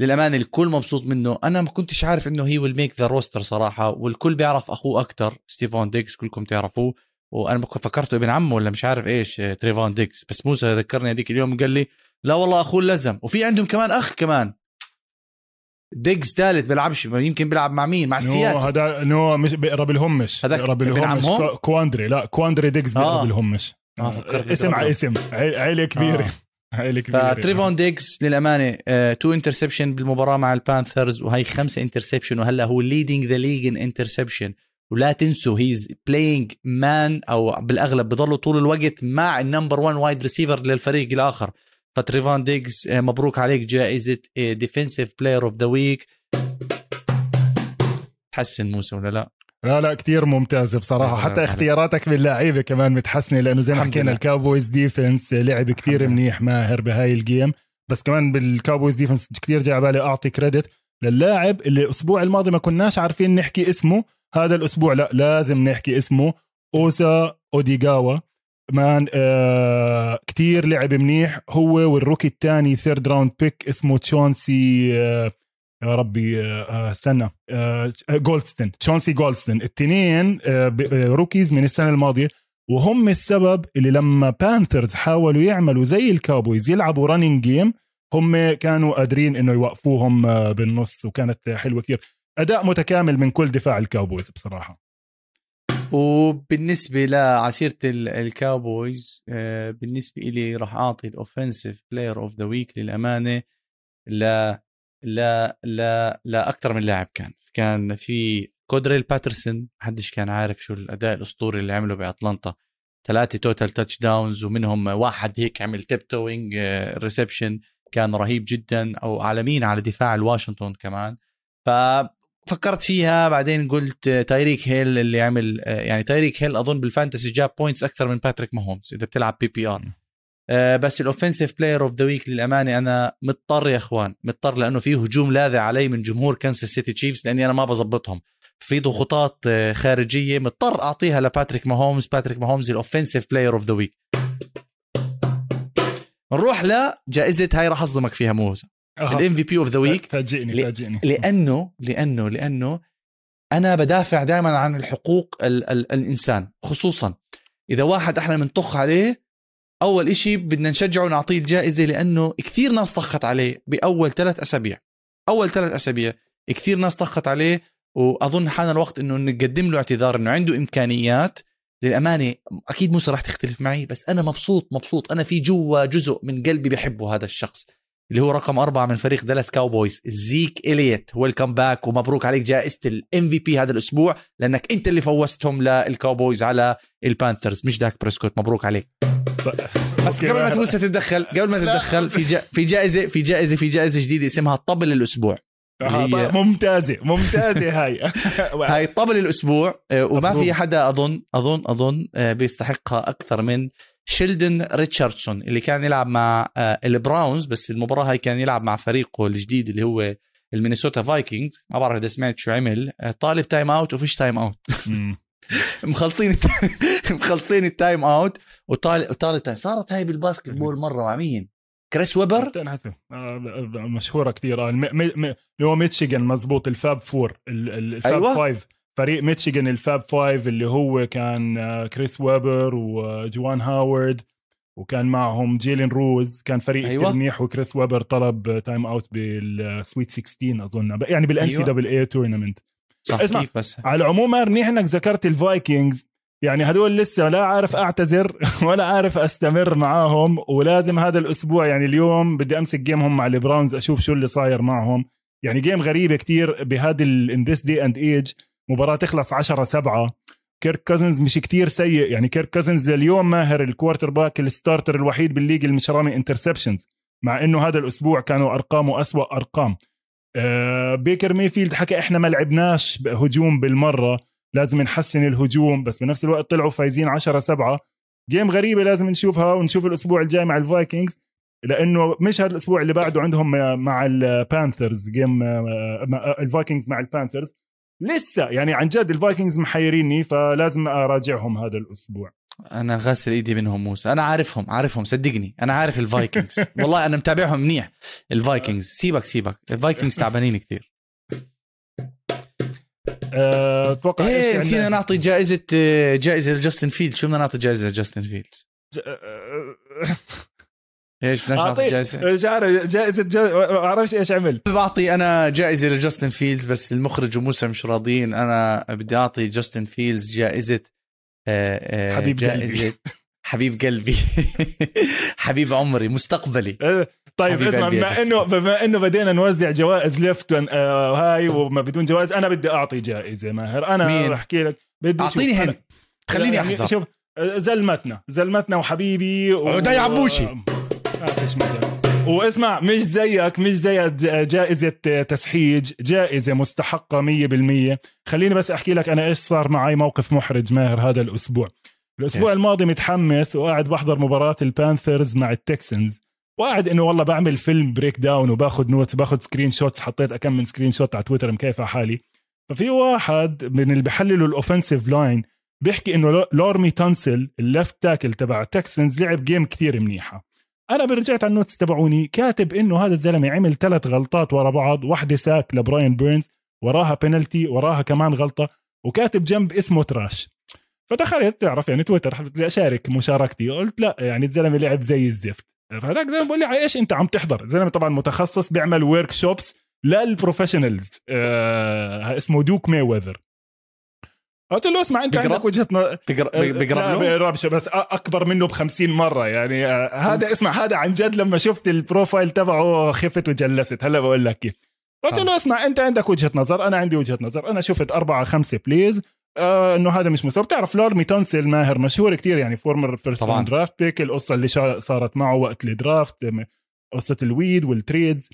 للامانه الكل مبسوط منه. أنا ما كنتش عارف إنه هي will make the roster صراحة والكل بيعرف أخوه أكثر ستيفون ديقز كلكم تعرفوه. وأنا فكرته ابن عمه ولا مش عارف إيش تريفون ديقز. بس موسى ذكرني هذيك اليوم قال لي لا والله أخوه لزم. وفي عندهم كمان أخ كمان. Diggs ثالث بيلعبش يمكن بيلعب مع مين؟ مع السيا هذا no مش بيقرا بالهمش هذاك بالهمش كواندري لا كواندري Diggs بيقرا آه. بالهمش آه فكرت اسم على اسم عيلة كبيرة. آه. فتريفون ديجز للأمانة تو انترسبشن بالمباراة مع البانثرز وهي خمسة interception وهلا هو leading the league in interception ولا تنسوا he's playing man أو بالأغلب بضلوا طول الوقت مع ال number 1 wide receiver للفريق الآخر. فتريفون ديجز مبروك عليك جائزة defensive player of the week تحسن موسى ولا لا؟ لا لا كتير ممتازة بصراحة. حتى اختياراتك باللعيبة كمان متحسنة لأنه زي ما حكينا الكاوبويز defense لعب كتير منيح ماهر بهاي ال game. بس كمان بالكاوبويز defense كتير جاي بالي أعطي credit للاعب اللي الأسبوع الماضي ما كناش عارفين نحكي اسمه. هذا الأسبوع لا لازم نحكي اسمه. أوسا أوديغاوا man آه كتير لعب منيح. هو وال rookie الثاني third round pick اسمه تشونسي آه يا ربي آه استنى آه جولدستون تشونسي جولدستون التنين آه rookies من السنة الماضية وهم السبب اللي لما بانثرز حاولوا يعملوا زي الكاوبويز يلعبوا running game هم كانوا قادرين إنه يوقفوهم آه بالنص وكانت حلوة كثير أداء متكامل من كل دفاع الكاوبويز بصراحة. وبالنسبة لعسيرة الكاوبويز بالنسبة لي راح أعطي ال offensive player of the week للأمانة لا لا لا لا أكثر من لاعب كان. كان في كودريل باترسون محدش كان عارف شو الأداء الأسطوري اللي عمله بأتلانتا. ثلاثة total touchdowns ومنهم واحد هيك عمل tip toeing reception كان رهيب جدا أو عالمين؟ على دفاع الواشنطن كمان. ففكرت فيها بعدين قلت تايريك هيل اللي عمل يعني تايريك هيل أظن بال fantasy جاب points أكثر من باتريك ماهومز إذا بتلعب PPR بس ال offensive player of the week للأمانة أنا مضطر يا إخوان مضطر لأنه في هجوم لاذع علي من جمهور كانساس سيتي تشيفز لأني أنا ما بظبطهم. في ضغوطات خارجية مضطر أعطيها لباتريك ماهومز باتريك ماهومز ال offensive player of the week نروح لجائزه هاي راح أصدمك فيها موسى. ال MVP of the week فاجئني فاجئني. لأنه لأنه لأنه أنا بدافع دائما عن الحقوق ال ال الإنسان خصوصا إذا واحد إحنا بنطخ عليه أول إشي بدنا نشجعه ونعطيه الجائزة لأنه كثير ناس طخت عليه بأول ثلاث أسابيع. أول ثلاث أسابيع كثير ناس طخت عليه وأظن حان الوقت إنه نقدم له اعتذار إنه عنده إمكانيات. للأمانة أكيد موسى راح تختلف معي بس أنا مبسوط مبسوط. أنا في جوا جزء من قلبي بحبه هذا الشخص اللي هو رقم أربعة من فريق دالاس كاوبويز. زيك إليوت welcome back ومبروك عليك جائزة ال MVP هذا الأسبوع لأنك أنت اللي فوزتهم للكاوبويز على البانثرز. مش داك بريسكوت مبروك عليك. بس قبل ما موسى تتدخل. قبل ما تتدخل في جا في جائزة في جائزة في جائزة جديدة اسمها طبل الأسبوع. هي... ممتازة ممتازة هاي. هاي طبل الأسبوع وما في حدا أظن أظن أظن بيستحقها أكثر من شيلدن ريتشاردسون اللي كان يلعب مع البراونز بس المباراة هاي كان يلعب مع فريقه الجديد اللي هو المينيسوتا فايكنجز. ما بعرف إذا سمعت شو عمل. طالب timeout وفيش timeout. مخلصين مخلصين ال timeout وطالب طالب time صارت هاي بال basketball مرة مع مين؟ كريس ويبر؟ مشهورة كثير اللي هو ميتشيغان مزبوط ال Fab Four ال Fab أيوة؟ Five. فريق ميتشيغان ال Fab Five اللي هو كان كريس ويبر وجوان هاورد وكان معهم جيلين روز. كان فريق أيوة. منيح وكريس ويبر طلب timeout بال Sweet 16 أظن. يعني بال NC. double A tournament صح. اسمع. كيف بس؟ على العموم منيح انك ذكرت الفايكنجز يعني هدول لسه لا عارف أعتذر ولا عارف أستمر معاهم ولازم هذا الأسبوع يعني اليوم بدي أمسك game هم مع البراونز أشوف شو اللي صاير معهم. يعني game غريبة كتير بهذا in this day and age مباراة تخلص 10 7 كيرك كازنز مش كتير سيء يعني كيرك كازنز اليوم ماهر ال quarterback ال starter الوحيد بال league اللي مش رامي interceptions مع إنه هذا الأسبوع كانوا أرقامه أسوأ أرقام. بيكر ميفيلد حكى إحنا ما لعبناش هجوم بالمرة لازم نحسن الهجوم بس بنفس الوقت طلعوا فايزين 10 7 game غريبة لازم نشوفها ونشوف الأسبوع الجاي مع الفايكنجز لأنه مش هذا الأسبوع اللي بعده عندهم مع البانثرز game الفايكنجز مع البانثرز. لسه يعني عن جد الفايكنجز محيريني فلازم أراجعهم هذا الأسبوع. أنا غاسل ايدي منهم موسى. أنا عارفهم عارفهم صدقني. أنا عارف الفايكنجز. والله أنا متابعهم منيح. الفايكنجز. سيبك سيبك. الفايكنجز تعبانين كثير. أه، أتوقع إيه؟ نسينا نعطي جائزة جائزة لجاستن فيلدز. شو بدنا نعطي جائزة لجاستن فيلدز أه، إيش بدنا نعطي جائزة؟ مش عارف جائزة جا... ما أعرفش إيش عمل بعطي أنا جائزة لجاستن فيلدز بس المخرج وموسى مش راضيين. أنا بدي أعطي جاستن فيلدز جائزة آه، آه، حبيب قلبي. جائزه حبيب قلبي حبيب عمري مستقبلي أه، طيب اسمع قلبي بما. انه بما إنه بدينا نوزع جوائز ليفت هاي وما بدون جوائز أنا بدي أعطي جائزة ماهر أنا مين؟ بحكي لك بدي أعطيني هن خليني يعني أحذر شوف زلمتنا زلمتنا وحبيبي و... عدي عبوشي. ما فيش مجال واسمع مش زيك مش زي جائزة تسحيج جائزة مستحقة مية بالمية. خليني بس أحكي لك أنا إيش صار معي موقف محرج ماهر هذا الأسبوع. الأسبوع؟ الماضي متحمس وقاعد بحضر مباراة البانثرز مع التكسنز. وقاعد إنه والله بعمل film breakdown وباخذ notes باخذ screenshots حطيت كم من screenshot على تويتر مكيف على حالي. ففي واحد من اللي بحللوا ال offensive line بيحكي إنه لو- لورمي تونسل ال left tackle تبع تكسنز لعب game كتير منيحة. أنا برجعت على ال notes تبعوني كاتب إنه هذا الزلمة عمل ثلاث غلطات ورا بعض واحدة sack لبراين بيرنز وراها بينالتي وراها كمان غلطة وكاتب جنب اسمه trash فدخلت تعرف يعني تويتر بدي أشارك مشاركتي. قلت لا يعني الزلمة لعب زي الزفت. فهذاك زلمه بقول لي إيش أنت عم تحضر؟ الزلمة طبعا متخصص بيعمل workshops لل professionals آه اسمه دوك ماي ويذر قلت له اسمع أنت بيقرأ؟ عندك وجهة نظر. بيقرا له بيقربش بس أكبر منه ب 50 مرة يعني آه، هذا اسمع هذا عن جد لما شفت ال profile تبعه خفت وجلست. هلا بقول لك كيف. قلت آه. له اسمع أنت عندك وجهة نظر أنا عندي وجهة نظر أنا شفت أربعة خمسة plays آه إنه هذا مش مستوى. بتعرف لورمي تونسل ماهر مشهور كتير يعني former first طبعاً. draft pick القصة اللي صارت معه وقت ال draft قصة ال weed وال trades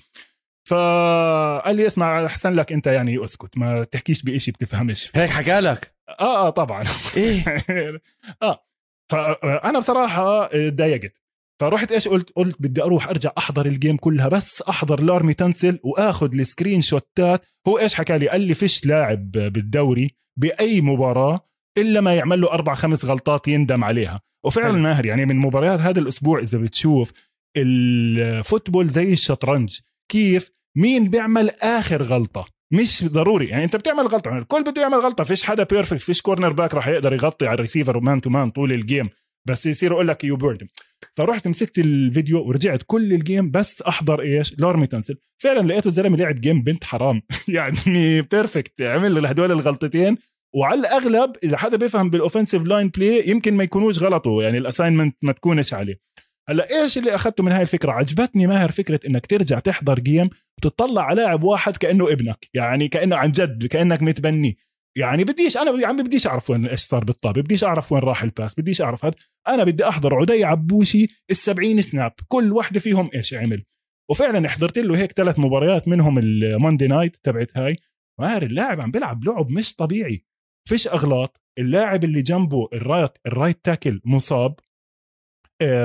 فقال لي اسمع أحسن لك أنت يعني اسكت ما تحكيش بإشي بتفهمش. هيك حكى لك؟ آه آه طبعا. إيه؟ آه فأنا بصراحة ضايقت. فرحت إيش قلت؟ قلت بدي أروح أرجع أحضر ال game كلها بس أحضر لارمي تنسل وآخذ ال screenshot ات هو إيش حكى لي؟ قال لي فيش لاعب بالدوري بأي مباراة إلا ما يعمل له أربع خمس غلطات يندم عليها. وفعلا. ماهر يعني من مباريات هذا الأسبوع إذا بتشوف ال football زي الشطرنج كيف مين بيعمل آخر غلطة؟ مش ضروري. يعني انت بتعمل غلطة. يعني الكل بده يعمل غلطة. فيش حدا perfect فيش cornerback راح يقدر يغطي على ال receiver و man to man طول ال game بس يصير يقول لك يو بيرد فرحت مسكت الفيديو ورجعت كل ال game بس أحضر إيش؟ لورمي تنسل فعلا لقيته الزلمة لعب game بنت حرام. يعني perfect عمل هدول الغلطتين. وعلى الأغلب إذا حدا بيفهم بال offensive line play يمكن ما يكونوش غلطوا. يعني ال assignment ما تكونش عليه. هلا إيش اللي أخذته من هاي الفكرة؟ عجبتني ماهر فكرة إنك ترجع تحضر game وتطلع على لاعب واحد كأنه ابنك يعني كأنه عن جد كأنك متبني. يعني بديش أنا يا عمي بديش أعرف وين إيش صار بالطابة بديش أعرف وين راح ال pass بديش أعرف هذا أنا بدي أحضر عدي عبوشي ال70 snap كل واحدة فيهم إيش عمل. وفعلا حضرت له هيك ثلاث مباريات منهم ال Monday night تبعت هاي. ماهر اللاعب عم بيلعب لعب مش طبيعي. فيش أغلاط اللاعب اللي جنبه ال right ال right tackle مصاب.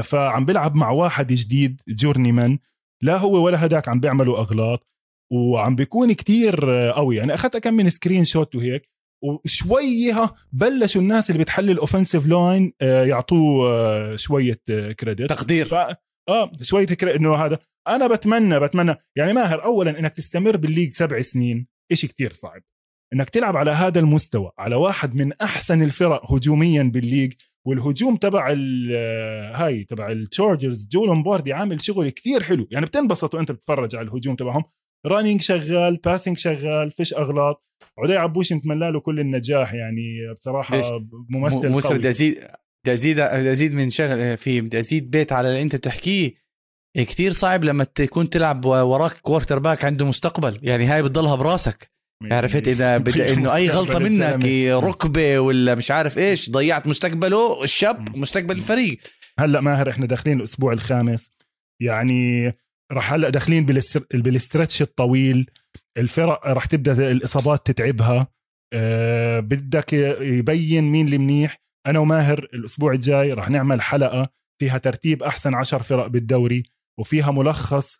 فعم بيلعب مع واحد جديد journeyman لا هو ولا هداك عم بيعملوا أغلاط وعم بيكون كتير آه، قوي. يعني أخذت كم من screenshot وهيك وشوية بلشوا الناس اللي بتحلل ال offensive line يعطوه آه، شوية credit تقدير. ف... آه شوية credit إنه هذا. أنا بتمنى بتمنى. يعني ماهر اولا إنك تستمر بال league سبع سنين إشي كتير صعب. إنك تلعب على هذا المستوى على واحد من أحسن الفرق هجوميا بال league والهجوم تبع هاي تبع التشارجرز جو لومباردي عامل شغل كتير حلو. يعني بتنبسط وانت بتتفرج على الهجوم تبعهم. running شغال passing شغال فيش أغلاط. عدي عبوش نتمنى له كل النجاح. يعني بصراحة ممثل موسى بدي ازيد بدي ازيد بدي ازيد من شغل في بدي ازيد بيت على اللي انت بتحكيه كتير صعب لما تكون تلعب وراك quarterback عنده مستقبل. يعني هاي بتضلها براسك. عرفت إذا بدأ إنه أي غلطة منك ركبة ولا مش عارف إيش ضيعت مستقبله الشاب مستقبل الفريق. هلأ ماهر إحنا داخلين الأسبوع الخامس. يعني راح هلأ داخلين بال stretch الطويل. الفرق راح تبدأ الإصابات تتعبها. أه بدك يبين مين اللي منيح. أنا وماهر الأسبوع الجاي راح نعمل حلقة فيها ترتيب أحسن عشر فرق بالدوري. وفيها ملخص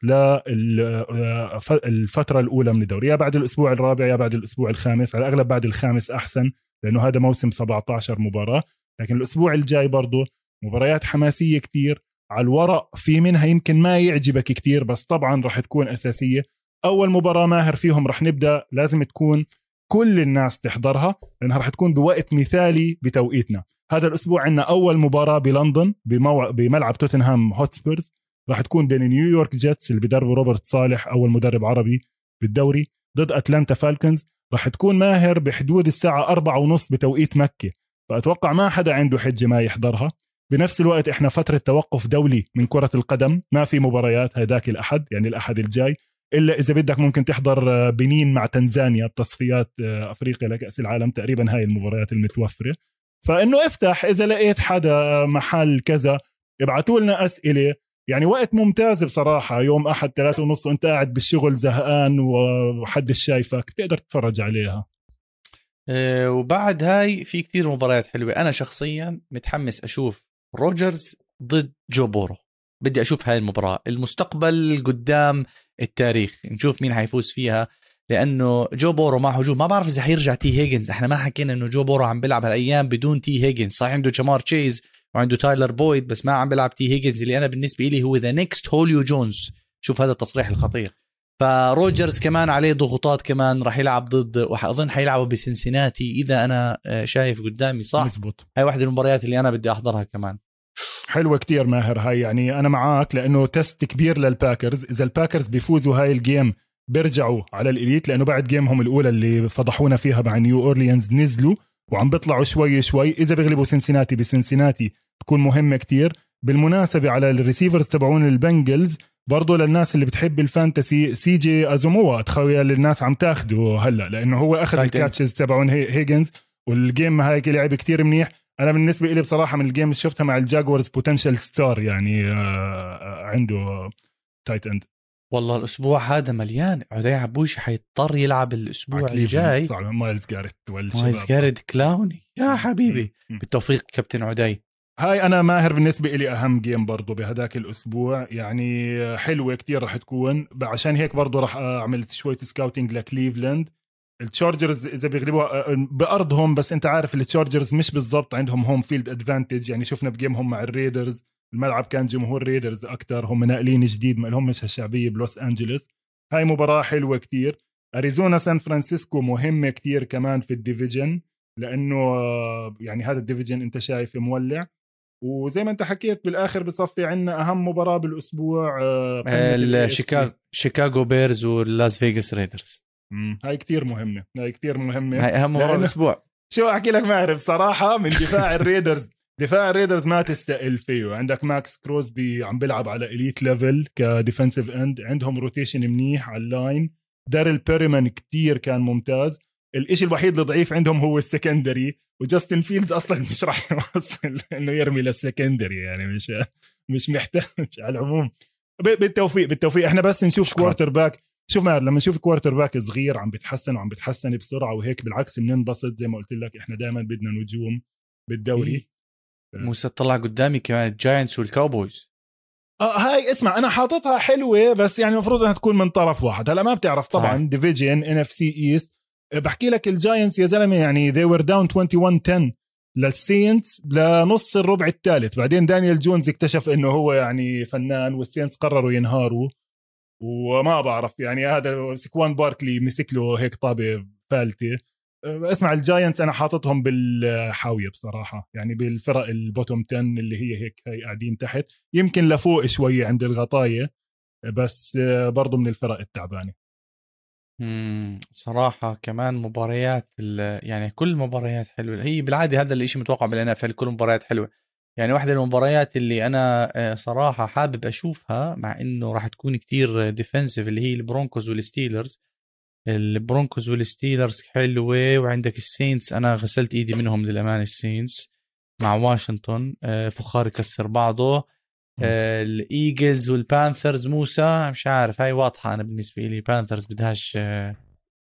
للفترة الأولى من الدوري. يا بعد الأسبوع الرابع يا بعد الأسبوع الخامس. على الأغلب بعد الخامس أحسن لأنه هذا موسم 17 مباراة. لكن الأسبوع الجاي برضه مباريات حماسية كتير. على الورق في منها يمكن ما يعجبك كتير بس طبعا راح تكون أساسية. أول مباراة ماهر فيهم راح نبدأ. لازم تكون كل الناس تحضرها لأنها راح تكون بوقت مثالي بتوقيتنا. هذا الأسبوع عندنا أول مباراة بلندن. بملعب توتنهام هوتسبيرز. راح تكون بين نيويورك جيتس اللي بدربه روبرت صالح أول مدرب عربي بالدوري ضد أتلانتا فالكنز. راح تكون ماهر بحدود الساعة أربعة ونص بتوقيت مكة. فأتوقع ما حدا عنده حجة ما يحضرها. بنفس الوقت إحنا فترة توقف دولي من كرة القدم. ما في مباريات هداك الأحد يعني الأحد الجاي. إلا إذا بدك ممكن تحضر آه، بنين مع تنزانيا بتصفيات آه، أفريقيا لكأس العالم. تقريبا هاي المباريات المتوفرة. فإنه افتح إذا لقيت حدا محل كذا ابعتوا لنا أسئلة. يعني وقت ممتاز بصراحة. يوم أحد ثلاثة ونص وأنت قاعد بالشغل زهقان وحدش شايفك تقدر تتفرج عليها. أه وبعد هاي في كتير مباريات حلوة. أنا شخصيا متحمس أشوف روجرز ضد جو بورو. بدي أشوف هاي المباراة. المستقبل قدام التاريخ. نشوف مين حيفوز فيها. لأنه جو بورو مع هجوم. ما بعرف إذا حيرجع تي هيجنز. إحنا ما حكينا إنه جو بورو عم بيلعب هالأيام بدون تي هيجنز. صح عنده جمار تشيز. وعنده تايلر بويد بس ما عم بيلعب تي هيجنز اللي أنا بالنسبة لي هو the next هوليو جونز شوف هذا التصريح الخطير. فروجرز كمان عليه ضغوطات كمان راح يلعب ضد واظن حيلعبوا بسنسناتي إذا أنا آه، شايف قدامي صح. مزبوط. هاي واحدة المباريات اللي أنا بدي أحضرها كمان. حلوة كتير ماهر هاي يعني أنا معك لأنه test كبير للباكرز. إذا الباكرز بيفوزوا هاي ال game بيرجعوا على ال elite لأنه بعد game هم الأولى اللي فضحونا فيها مع نيو أورليانز نزلوا وعم بيطلعوا شوي شوي. إذا بيغلبوا سنسيناتي بسنسيناتي تكون مهمة كتير. بالمناسبة على ال receivers تبعون البنجلز برضه للناس اللي بتحب ال fantasy سي جي أوزوما تخيل الناس عم تاخده هلا لأنه هو أخذ ال catches تبعون هيجنز وال game هايك لعب كتير منيح. أنا بالنسبة لي بصراحة من ال game اللي شفتها مع الجاكوارز potential star يعني آه، عنده tight end والله الأسبوع هذا مليان. عدي عبوش حيضطر يلعب الأسبوع الجاي. مايلز جاريت مايلز جاريت كلاوني. يا حبيبي. بالتوفيق كابتن عدي. هاي أنا ماهر بالنسبة لي أهم game برضه بهداك الأسبوع. يعني حلوة كتير رح تكون. عشان هيك برضه رح أعمل شوية scouting لكليفلاند. التشارجرز إذا بيغلبوا بأرضهم بس أنت عارف التشارجرز مش بالضبط عندهم home field advantage يعني شفنا ب game هم مع الريدرز. الملعب كان جمهور ريدرز أكثر هم ناقلين جديد ما لهمش هالشعبيه بلوس أنجلوس. هاي مباراة حلوة كتير. أريزونا سان فرانسيسكو مهمة كتير كمان في ال division. لأنه يعني هذا ال division أنت شايف مولع. وزي ما انت حكيت بالآخر بصفي عندنا أهم مباراة بالأسبوع آه، شيكاغو شيكاغو بيرز واللاس فيغاس ريدرز. هاي كتير مهمة هاي كتير مهمة. هاي أهم مباراة بالأسبوع. شو أحكي لك ما أعرف صراحة من دفاع الريدرز دفاع الريدرز ما تستقل فيه. عندك ماكس كروزبي عم بيلعب على elite level ك defensive end عندهم rotation منيح على ال line. داريل بيريمان كتير كان ممتاز. الإشي الوحيد الضعيف عندهم هو ال secondary. وجاستن فيلدز أصلا مش راح يوصل إنه يرمي لل secondary يعني مش مش محتاج على العموم. بالتوفيق بالتوفيق. إحنا بس نشوف quarterback شوف ماهر لما نشوف quarterback صغير عم بيتحسن وعم بيتحسن بسرعة وهيك بالعكس بننبسط زي ما قلت لك. إحنا دائما بدنا نجوم بالدوري. إيه. موسى طلع قدامي كمان الجاينتس والكاوبويز آه هاي اسمع أنا حاططها حلوة بس يعني المفروض إنها تكون من طرف واحد. هلأ ما بتعرف طبعا division NFC East بحكي لك الجاينتس يا زلمة يعني they were down 21 10 للسينتس لنص الربع الثالث. بعدين دانيال جونز اكتشف إنه هو يعني فنان والسينتس قرروا ينهاروا. وما بعرف يعني هذا سكوان باركلي مسك له هيك طابة فالتة. اسمع الجاينتس أنا حاططهم بالحاوية بصراحة يعني بالفرق ال bottom 10 اللي هي هيك هي قاعدين تحت. يمكن لفوق شوية عند الغطاية بس برضو من الفرق التعبانة. صراحة كمان مباريات يعني كل المباريات حلوة. هي بالعادة هذا الإشي متوقع بال NFL كل المباريات حلوة. يعني واحدة المباريات اللي أنا آه، صراحة حابب أشوفها مع إنه راح تكون كتير defensive اللي هي البرونكوز والستيلرز. البرونكوز والستيلرز حلوة وعندك السينتس. أنا غسلت إيدي منهم للأمانة السينتس مع واشنطن. آه، فخار يكسر بعضه. الإيجلز والبانثرز موسى مش عارف هاي واضحة أنا بالنسبة لي بانثرز بدهاش آه،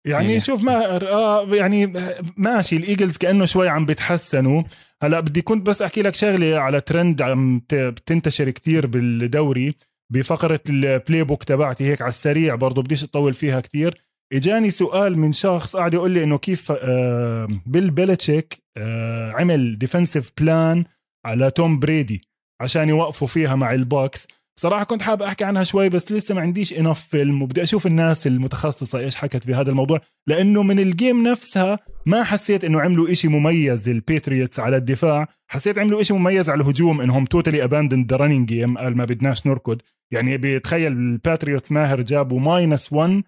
يعني إيه. شوف ما آه يعني ماشي الإيجلز كأنه شوي عم بيتحسنوا هلأ بدي كنت بس أحكي لك شغلة على ترند عم بتنتشر كتير بالدوري بفقرة ال playbook تبعتي هيك على السريع برضه بديش أطول فيها كتير. إجاني سؤال من شخص قاعد يقول لي إنه كيف آه بيل بيلتشيك آه عمل defensive plan على توم بريدي عشان يوقفوا فيها مع البوكس. بصراحة كنت حابب أحكي عنها شوي بس لسه ما عنديش enough film وبدي أشوف الناس المتخصصة إيش حكت بهذا الموضوع لأنه من ال game نفسها ما حسيت إنه عملوا إشي مميز. الباتريوتس على الدفاع حسيت عملوا إشي مميز على الهجوم إنهم totally abandon the running game قال ما بدناش نركض. يعني بيتخيل الباتريوتس ماهر جابوا minus 1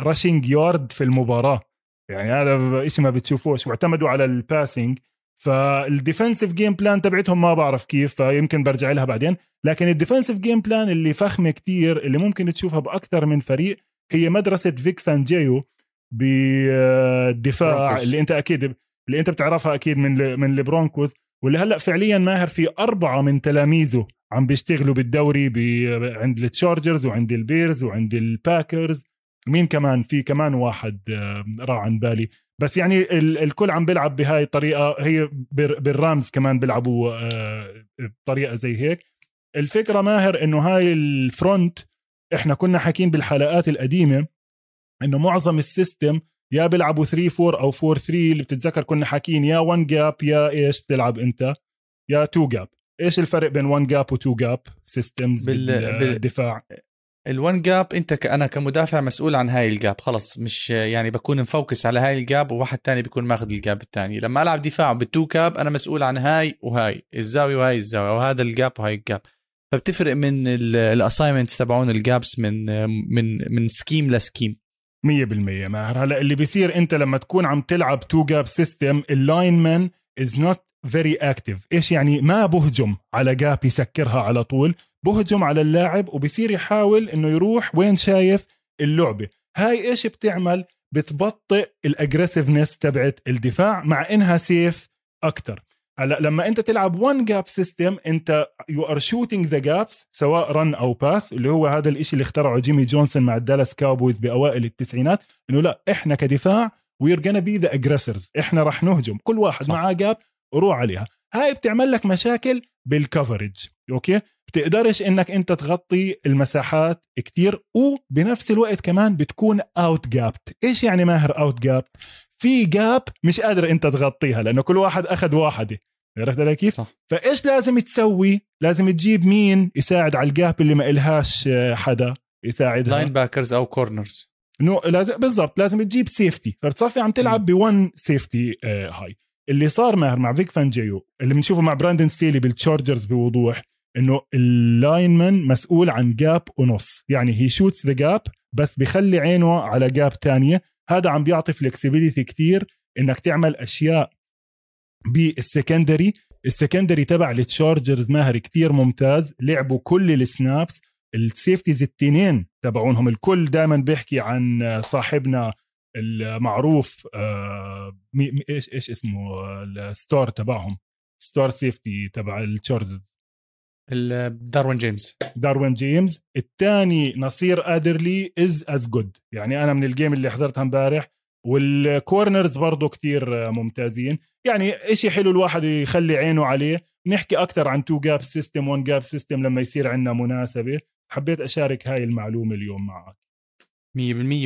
rushing yard في المباراة. يعني هذا إشي ما بتشوفوش. واعتمدوا على ال passing فال defensive game plan تبعتهم ما بعرف كيف فيمكن برجع لها بعدين. لكن ال defensive game plan اللي فخمة كتير اللي ممكن تشوفها بأكثر من فريق هي مدرسة فيك فانجيو بالدفاع اللي أنت أكيد اللي أنت بتعرفها أكيد من من البرونكوز واللي هلأ فعليا ماهر في أربعة من تلاميذه عم بيشتغلوا بالدوري عند التشارجرز وعند البيرز وعند الباكرز. مين كمان؟ في كمان واحد راح عن بالي. بس يعني الكل عم بيلعب بهاي الطريقة هي بالرامز كمان بيلعبوا آه، بطريقة زي هيك. الفكرة ماهر إنه هاي ال front إحنا كنا حاكين بالحلقات القديمة إنه معظم ال system يا بيلعبوا 3 4 أو 4 3 اللي بتتذكر كنا حاكين يا 1 gap يا إيش بتلعب أنت؟ يا 2 gap إيش الفرق بين 1 gap و 2 gap systems بالدفاع ال one gap انت. أنا كمدافع مسؤول عن هاي ال gap خلص مش يعني بكون مفوكس على هاي ال gap وواحد تاني بيكون ماخذ ال gap الثاني لما ألعب دفاع بال two gap أنا مسؤول عن هاي وهاي الزاوية وهاي الزاوية وهذا ال gap وهاي ال gap فبتفرق من ال assignments تبعون ال gaps من من من scheme ل scheme 100% ماهر. هلا اللي بيصير انت لما تكون عم تلعب two gap system ال lineman is not very active إيش يعني؟ ما بهجم على gap يسكرها على طول بهجم على اللاعب وبصير يحاول إنه يروح وين شايف اللعبة. هاي إيش بتعمل؟ بتبطئ ال aggressiveness تبعت الدفاع مع إنها safe أكثر هلا لما أنت تلعب one gap system أنت you are shooting the gaps سواء run أو pass اللي هو هذا الإشي اللي اخترعه جيمي جونسون مع الدالاس كاوبويز بأوائل التسعينات إنه لا إحنا كدفاع we're gonna be the aggressors إحنا راح نهجم. كل واحد معاه gap وروح عليها. هاي بتعمل لك مشاكل بال coverage okay؟ بتقدرش إنك أنت تغطي المساحات كتير وبنفس الوقت كمان بتكون out gapped إيش يعني ماهر out gapped في gap مش قادر أنت تغطيها لأنه كل واحد أخذ واحدة. عرفت علي كيف؟ صح. فإيش لازم تسوي؟ لازم تجيب مين يساعد على ال gap اللي ما إلهاش حدا؟ يساعدها. linebackers أو corners no لازم بالضبط لازم تجيب safety فتصفي عم تلعب ب one safety هاي. اللي صار ماهر مع فيك فانجيو اللي بنشوفه مع براندن ستيلي بالتشارجرز بوضوح إنه ال lineman مسؤول عن gap ونص. يعني he shoots the gap بس بخلي عينه على gap تانية. هذا عم بيعطي flexibility كتير إنك تعمل أشياء بال secondary ال secondary تبع التشارجرز ماهر كتير ممتاز لعبوا كل ال snaps ال safeties التنين تبعونهم الكل دائما بيحكي عن صاحبنا المعروف آه إيش إيش اسمه؟ ال star تبعهم star safety تبع التشارجرز. داروين جيمس. داروين جيمس. الثاني نصير ادرلي is is good يعني أنا من ال game اللي حضرتها امبارح. وال corners برضه كتير ممتازين. يعني إشي حلو الواحد يخلي عينه عليه. نحكي أكثر عن two gap system one gap system لما يصير عندنا مناسبة. حبيت أشارك هاي المعلومة اليوم معك. 100%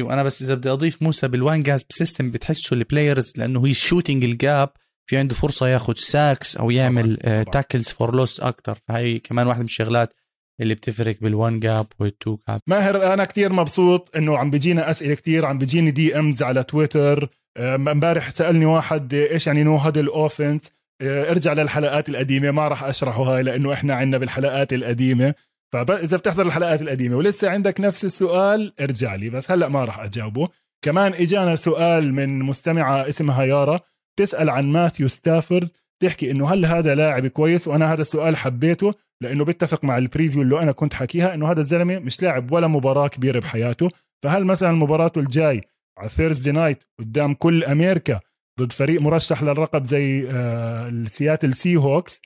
وأنا بس إذا بدي أضيف موسى بال one gap system بتحسه ال players لأنه هي ال shooting ال gap في عنده فرصة ياخذ sacks أو يعمل tackles for loss أكثر فهي كمان واحدة من الشغلات اللي بتفرق بال one gap وال two gap. ماهر أنا كتير مبسوط إنه عم بيجينا أسئلة كتير عم بيجيني DMs على تويتر امبارح سألني واحد إيش يعني no huddle offense ارجع للحلقات القديمة ما راح أشرحه هاي لأنه إحنا عندنا بالحلقات القديمة. فاذا بتحضر الحلقات القديمة ولسه عندك نفس السؤال ارجع لي بس هلأ ما راح أجاوبه. كمان إجانا سؤال من مستمعة اسمها يارا تسال عن ماثيو ستافورد تحكي إنه هل هذا لاعب كويس؟ وأنا هذا السؤال حبيته لأنه بيتفق مع ال preview اللي أنا كنت حكيها إنه هذا الزلمة مش لاعب ولا مباراة كبيرة بحياته. فهل مثلا مباراته الجاي على Thursday night قدام كل أمريكا ضد فريق مرشح للقب زي آه، السياتل سي هوكس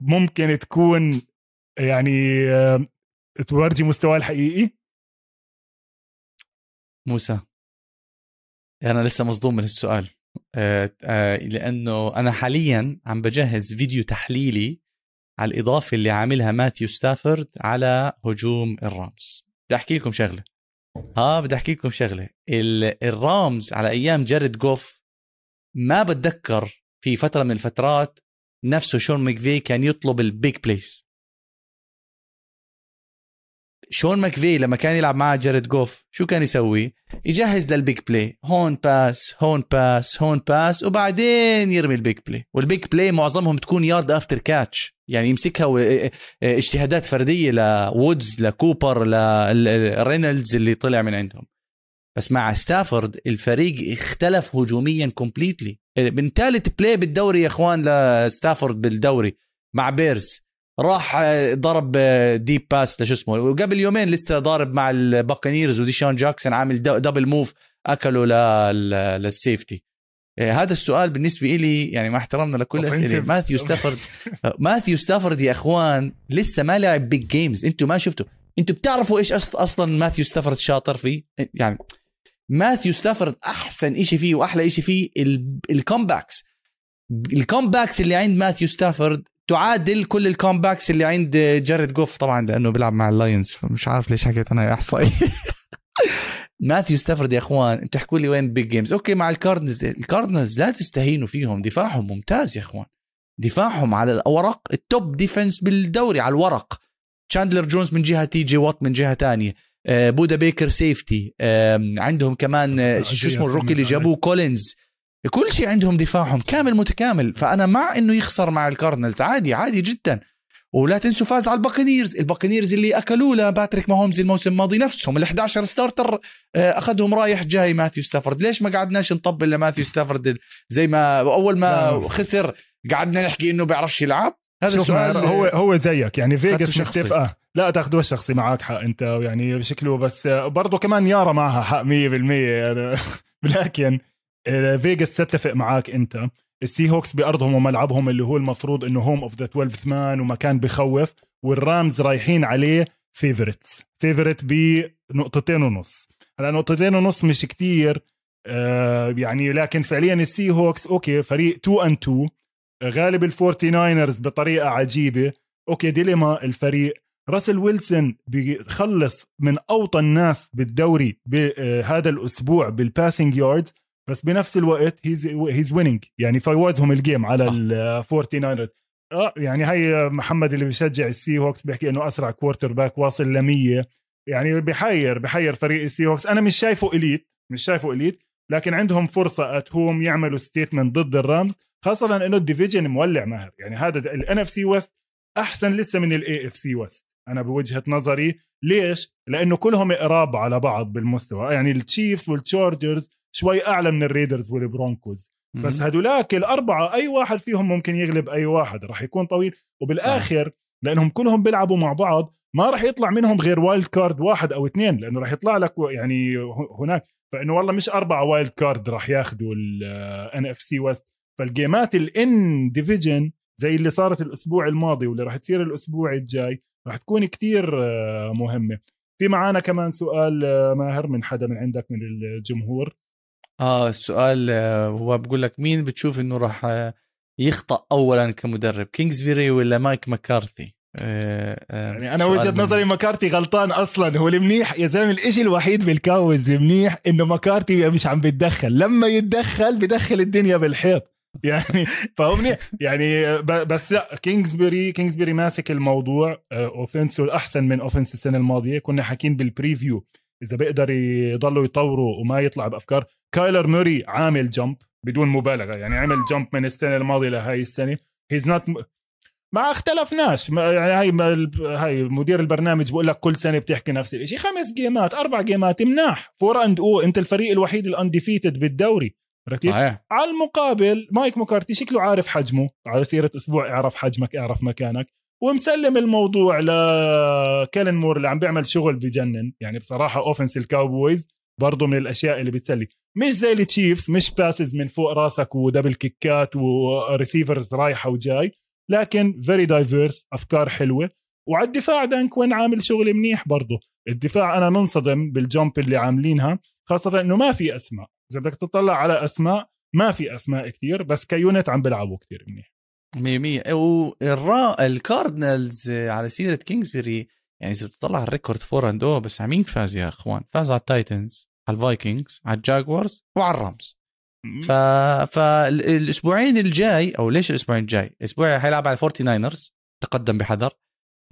ممكن تكون يعني آه، تورجي مستواه الحقيقي؟ موسى. أنا لسه مصدوم من السؤال. آه، لأنه أنا حاليا عم بجهز فيديو تحليلي على الإضافة اللي عاملها ماثيو ستافورد على هجوم الرامز. بدي أحكي لكم شغلة. آه بدي أحكي لكم شغلة. الرامز على أيام جارد جوف ما بتذكر في فترة من الفترات نفسه شون ماكفي كان يطلب ال big plays شون ماكفي لما كان يلعب مع جاريد جوف شو كان يسوي؟ يجهز لل big play. هون pass هون pass هون pass وبعدين يرمي ال big play. وال big play معظمهم تكون yard after catch يعني يمسكها اجتهادات فردية لوودز لكوبر لرينولدز اللي طلع من عندهم. بس مع ستافورد الفريق اختلف هجوميا كومبليتلي من ثالث بلاي بالدوري يا إخوان لستافورد بالدوري مع بيرز راح ضرب ديب باس لشو اسمه وقبل يومين لسه ضارب مع الباكانيرز وديشان جاكسون عامل دبل موف اكلوا للسيفتي هذا السؤال بالنسبة لي يعني مع احترامنا لكل الاسئله ماثيو ستافورد ماثيو ستافورد يا أخوان لسه ما لعب بيج جيمز أنتم ما شفتوا. أنتم بتعرفوا إيش أصلا ماثيو ستافورد شاطر فيه؟ يعني ماثيو ستافورد أحسن شيء فيه وأحلى شيء فيه ال comebacks ال comebacks اللي عند ماثيو ستافورد تعادل كل ال comebacks اللي عند جاريد جوف طبعا لأنه بيلعب مع اللاينز فمش عارف ليش حكيت أنا أحصائي. ماثيو ستافورد يا إخوان أنتوا تحكوا لي وين big games okay مع الكاردنز الكاردنز لا تستهينوا فيهم دفاعهم ممتاز يا إخوان. دفاعهم على الورق ال top defense بالدوري على الورق. تشاندلر جونز من جهة تي جي وات من جهة تانية. بودا بيكر safety عندهم كمان آه، شو اسمه ال rookie اللي جابوه كولينز كل شيء عندهم دفاعهم كامل متكامل فأنا مع إنه يخسر مع الكاردنالز عادي عادي جدا. ولا تنسوا فاز على الباكنيرز الباكنيرز اللي أكلوا له باتريك ماهومز الموسم الماضي نفسهم ال 11 starter آه، أخذهم رايح جاي ماثيو ستافورد ليش ما قعدناش نطبل لماثيو ستافورد زي ما أول ما لا. خسر قعدنا نحكي إنه بيعرفش يلعب. هذا السؤال هو هو زيك. يعني فيجاس متفقه لا تاخذوه شخصي معك حق أنت يعني بشكله بس برضه كمان يارا معها حق 100% يعني لكن فيجاس تتفق معك أنت. السي هوكس بأرضهم وملعبهم اللي هو المفروض إنه home of the 12 man ومكان بخوف والرامز رايحين عليه favorites favorite بنقطتين ونص. هلا نقطتين ونص مش كتير آه يعني لكن فعليا السي هوكس okay فريق 2 and 2 غالب الفورتي ناينرز بطريقة عجيبة. okay dilemma الفريق. راسل ويلسون بيخلص من أوطى الناس بالدوري بهذا آه، الأسبوع بال passing yards بس بنفس الوقت he's he's winning يعني فوزهم ال game على الفورتي ناينرز آه يعني هي محمد اللي بيشجع السي هوكس بيحكي إنه أسرع quarterback واصل ل 100 يعني بحير بحير فريق ال Seahawks أنا مش شايفه elite مش شايفه elite لكن عندهم فرصة at home يعملوا statement ضد ال Rams خاصة إنه ال division مولع ماهر يعني هذا ال NFC West أحسن لسه من ال AFC West أنا بوجهة نظري. ليش؟ لأنه كلهم قراب على بعض بالمستوى. يعني ال Chiefs وال Chargers شوي أعلى من ال Raiders وال Broncos. بس هدولاك الأربعة أي واحد فيهم ممكن يغلب أي واحد راح يكون طويل. وبالآخر لأنهم كلهم بيلعبوا مع بعض ما راح يطلع منهم غير wild card واحد أو اثنين لأنه راح يطلع لك يعني هناك. فإنه والله مش أربعة wild card راح ياخذوا ال NFC West فال games ال in division زي اللي صارت الأسبوع الماضي واللي راح تصير الأسبوع الجاي راح تكون كتير آه، مهمة. في معانا كمان سؤال آه، ماهر من حدا من عندك من الجمهور. آه السؤال آه، هو بقول لك مين بتشوف إنه راح آه، يخطأ أولا كمدرب كينجزبيري ولا مايك مكارثي آه يعني أنا وجهة نظري مكارثي غلطان أصلا هو المنيح يا زلمة الإشي الوحيد بال Cowboys المنيح إنه مكارثي مش عم بيتدخل لما يتدخل بدخل الدنيا بالحيط. يعني فهمني يعني بس لا كينجزبري كينجزبري ماسك الموضوع offense ه الاحسن من offense السنة الماضية كنا حاكين بال preview إذا بيقدر يضلوا يطوروا وما يطلع بأفكار. كايلر موري عامل jump بدون مبالغة يعني عمل jump من السنة الماضية لهي السنة. he's not ما اختلفناش. يعني هاي هاي مدير البرنامج بقول لك كل سنة بتحكي نفس الشيء خمس جيمات أربع جيمات مناح. four and O أنت الفريق الوحيد ال undefeated بالدوري. ركيب صحيح. على المقابل مايك مكارتي شكله عارف حجمه. على سيرة أسبوع اعرف حجمك اعرف مكانك. ومسلم الموضوع لكيلين مور اللي عم بيعمل شغل بجنن. يعني بصراحة offense ال Cowboys برضه من الأشياء اللي بتسلي. مش زي ال Chiefs مش passes من فوق راسك و double كيكات و receivers رايحه وجاي لكن very diverse أفكار حلوة. وعلى الدفاع دان كوين عامل شغل منيح برضه الدفاع أنا منصدم بال jump اللي عاملينها خاصة إنه ما في أسماء. إذا بدك تطلع على أسماء ما في أسماء كثير بس ك unit عم بيلعبوا كثير منيح. 100 والرا ال Cardinals على سيرة كينجزبري يعني إذا بتطلع على ال record four and O بس على مين فاز يا أخوان؟ فاز على ال Titans على ال Vikings على ال Jaguars وعلى ال Rams. ف... فالاسبوعين الجاي أو ليش الأسبوعين الجاي؟ الأسبوع حيلعب على ال Forty Niners تقدم بحذر.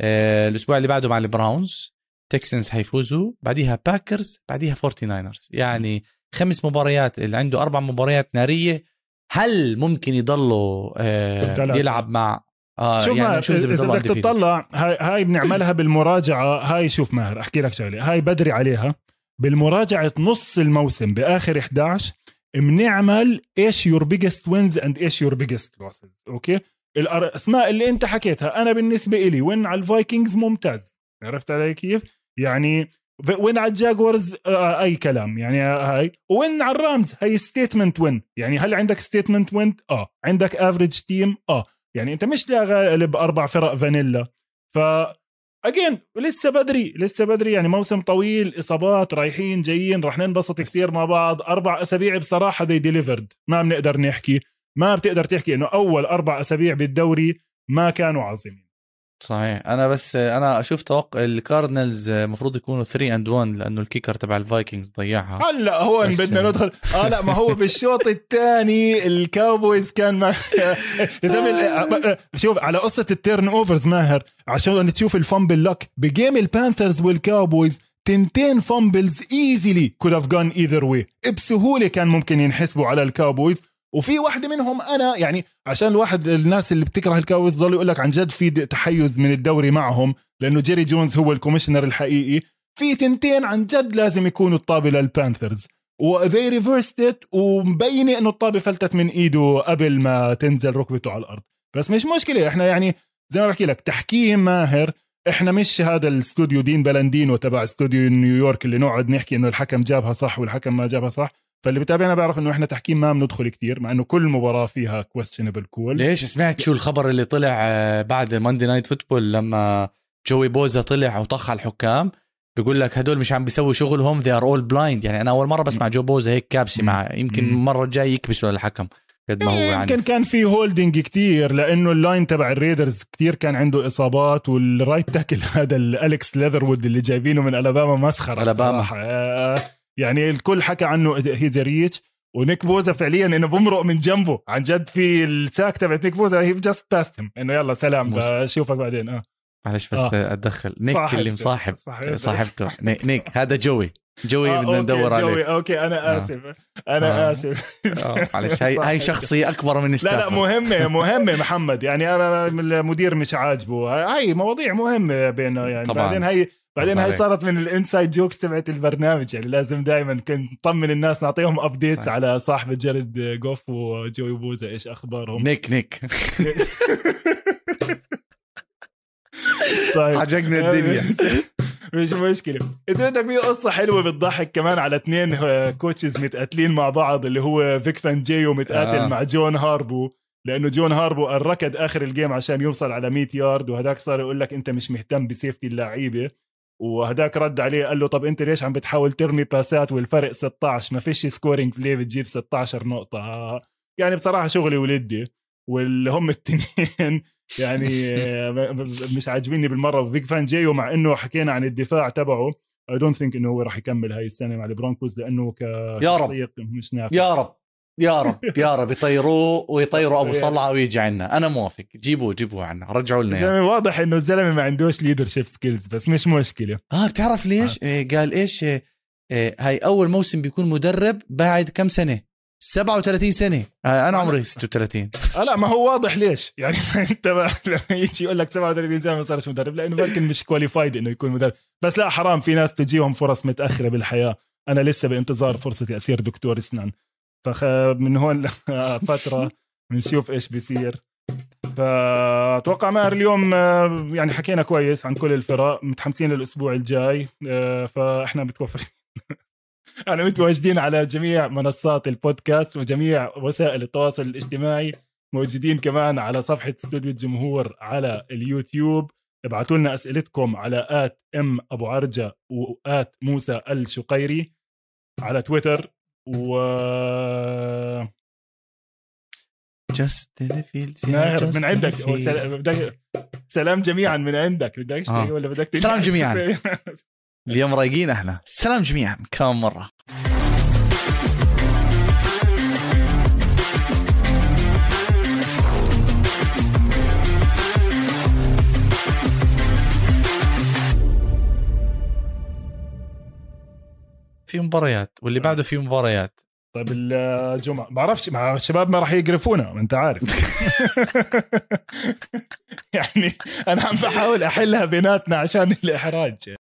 آه، الأسبوع اللي بعده مع ال Browns Texans حيفوزوا بعديها Packers بعديها Forty Niners يعني خمس مباريات اللي عنده أربع مباريات نارية هل ممكن يضلوا آه يلعب مع آه شوف يعني شو إذا بدك تطلع هاي, هاي بنعملها بالمراجعة هاي شوف ماهر أحكي لك شغلة هاي بدري عليها بالمراجعة نص الموسم بآخر 11 بنعمل إيش your biggest wins and إيش your biggest losses okay؟ الاسماء اللي أنت حكيتها أنا بالنسبة إلي win على ال Vikings ممتاز عرفت علي كيف؟ يعني win على ال Jaguars؟ آه أي كلام. يعني هاي. win على ال Rams؟ هي statement win يعني هل عندك statement win آه. عندك average team آه. يعني أنت مش غالب أربع فرق فانيلا. ف again لسه بدري لسه بدري. يعني موسم طويل إصابات رايحين جايين رح ننبسط كثير مع بعض. أربع أسابيع بصراحة they delivered ما بنقدر نحكي. ما بتقدر تحكي إنه أول أربع أسابيع بالدوري ما كانوا عظيمين صحيح. أنا بس أنا أشوف توقع ال Cardinals المفروض يكونوا 3 and 1 لأنه ال kicker تبع ال Vikings ضيعها. هلأ هو بدنا ندخل. آه لأ ما هو بالشوط الثاني ال Cowboys كان ما يا زلمة شوف على قصة ال turnovers ماهر عشان تشوف ال fumble لك ب game ال Panthers وال Cowboys تنتين fumbles easily could have gone either way بسهولة كان ممكن ينحسبوا على ال Cowboys وفي واحدة منهم أنا يعني عشان الواحد الناس اللي بتكره ال Cowboys بضل يقول لك عن جد في تحيز من الدوري معهم لأنه جيري جونز هو ال commissioner الحقيقي. في تنتين عن جد لازم يكونوا الطابة لل Panthers. و they reversed it ومبينه إنه الطابة فلتت من إيده قبل ما تنزل ركبته على الأرض. بس مش مشكلة إحنا يعني زي ما بحكي لك تحكيم ماهر. إحنا مش هذا الاستوديو دين بلندينو تبع استوديو نيويورك اللي نقعد نحكي إنه الحكم جابها صح والحكم ما جابها صح. فاللي بتابعنا بيعرف إنه إحنا تحكيم ما بندخل كثير مع إنه كل مباراة فيها questionable call ليش؟ سمعت شو الخبر اللي طلع آه، بعد Monday Night Football لما جوي بوزا طلع وطخ على الحكام؟ بيقول لك هدول مش عم بيسووا شغلهم they are all blind. يعني أنا أول مرة بسمع جوي بوزا هيك كابسي مع يمكن المرة الجاي يكبسوا للحكم. قد ما هو يعني. يمكن كان في holding كتير لأنه ال line تبع ال Raiders كتير كان عنده إصابات وال right tackle هذا الالكس ليذروود اللي جايبينه من الاباما مسخرة الاباما يعني الكل حكى عنه he's rich ونيك بوزا فعليا إنه بمرق من جنبه. عن جد في ال sack تبعت نيك بوزا he just passed إنه يلا سلام بشوفك بعدين. آه. معلش بس آه. اتدخل نيك اللي مصاحب. صاحبته. نيك هذا جوي. جوي آه بدنا ندور عليه. جوي okay أنا آه. آسف. آه. أنا آه. آسف. آه. معلش هاي هاي شخصية أكبر من لا لا مهمة مهمة محمد. يعني أنا المدير مش عاجبه. هاي مواضيع مهمة بينه يعني طبعا. بعدين هي بعدين هاي صارت من ال inside jokes تبعت البرنامج يعني لازم دائما كنت نطمن الناس نعطيهم updates على صاحب جاريد جوف وجوي بوزا إيش أخبارهم؟ نيك نيك. طيب. عجقنا الدنيا. مش مشكلة. انت بدك في قصة حلوة بتضحك كمان على اثنين coaches متقاتلين مع بعض اللي هو فيك فانجيو متقاتل آه. مع جون هاربو. لأنه جون هاربو ركض آخر ال game عشان يوصل على 100 يارد وهداك صار يقول لك أنت مش مهتم ب safety اللعيبة. وهداك رد عليه قال له طب انت ليش عم بتحاول ترمي باسات والفرق 16 ما فيش scoring play بتجيب 16 نقطة؟ يعني بصراحة شغل ولدنة واللي هم التنين يعني مش عاجبيني بالمرة. فيك فانجيو مع إنه حكينا عن الدفاع تبعه. I don't think إنه هو راح يكمل هاي السنة مع البرونكوز لأنه كشخصية مش نافع. يا رب. يا رب يا رب يطيروه ويطيروا أبو صلعة ويجي عنا. أنا موافق. جيبوه جيبوه عنا. رجعوا لنا يعني. واضح إنه الزلمة ما عندوش leadership skills بس مش مشكلة. آه بتعرف ليش؟ آه. إيه قال إيش؟ إيه آه، هاي أول موسم بيكون مدرب بعد كم سنة؟ 37 سنة. آه، أنا عمري 36 آه لا ما هو واضح ليش. يعني أنت لما يجي يقول لك 37 سنة ما صارش مدرب لأنه يمكن مش كواليفايد إنه يكون مدرب. بس لا حرام في ناس تجيهم فرص متأخرة بالحياة. أنا لسه بانتظار فرصتي اصير دكتور إسنان. فمن هون فترة بنشوف إيش بيصير. فأتوقع ماهر اليوم يعني حكينا كويس عن كل الفرق متحمسين للأسبوع الجاي فإحنا متوفرين. إحنا متواجدين على جميع منصات البودكاست وجميع وسائل التواصل الاجتماعي موجودين كمان على صفحة استوديو الجمهور على اليوتيوب. ابعتوا لنا أسئلتكم على at M أبو عرجة و at موسى الشقيري على تويتر. و just feels ماهر من عندك. سلام جميعا من عندك. بدك آه. ولا بدك سلام جميعا. اليوم رايقين إحنا سلام جميعا. كم مرة. في مباريات واللي بعده في مباريات. طيب الجمعة. بعرفش مع الشباب ما راح يقرفونا أنت عارف. يعني أنا عم بحاول أحلها بيناتنا عشان الإحراج.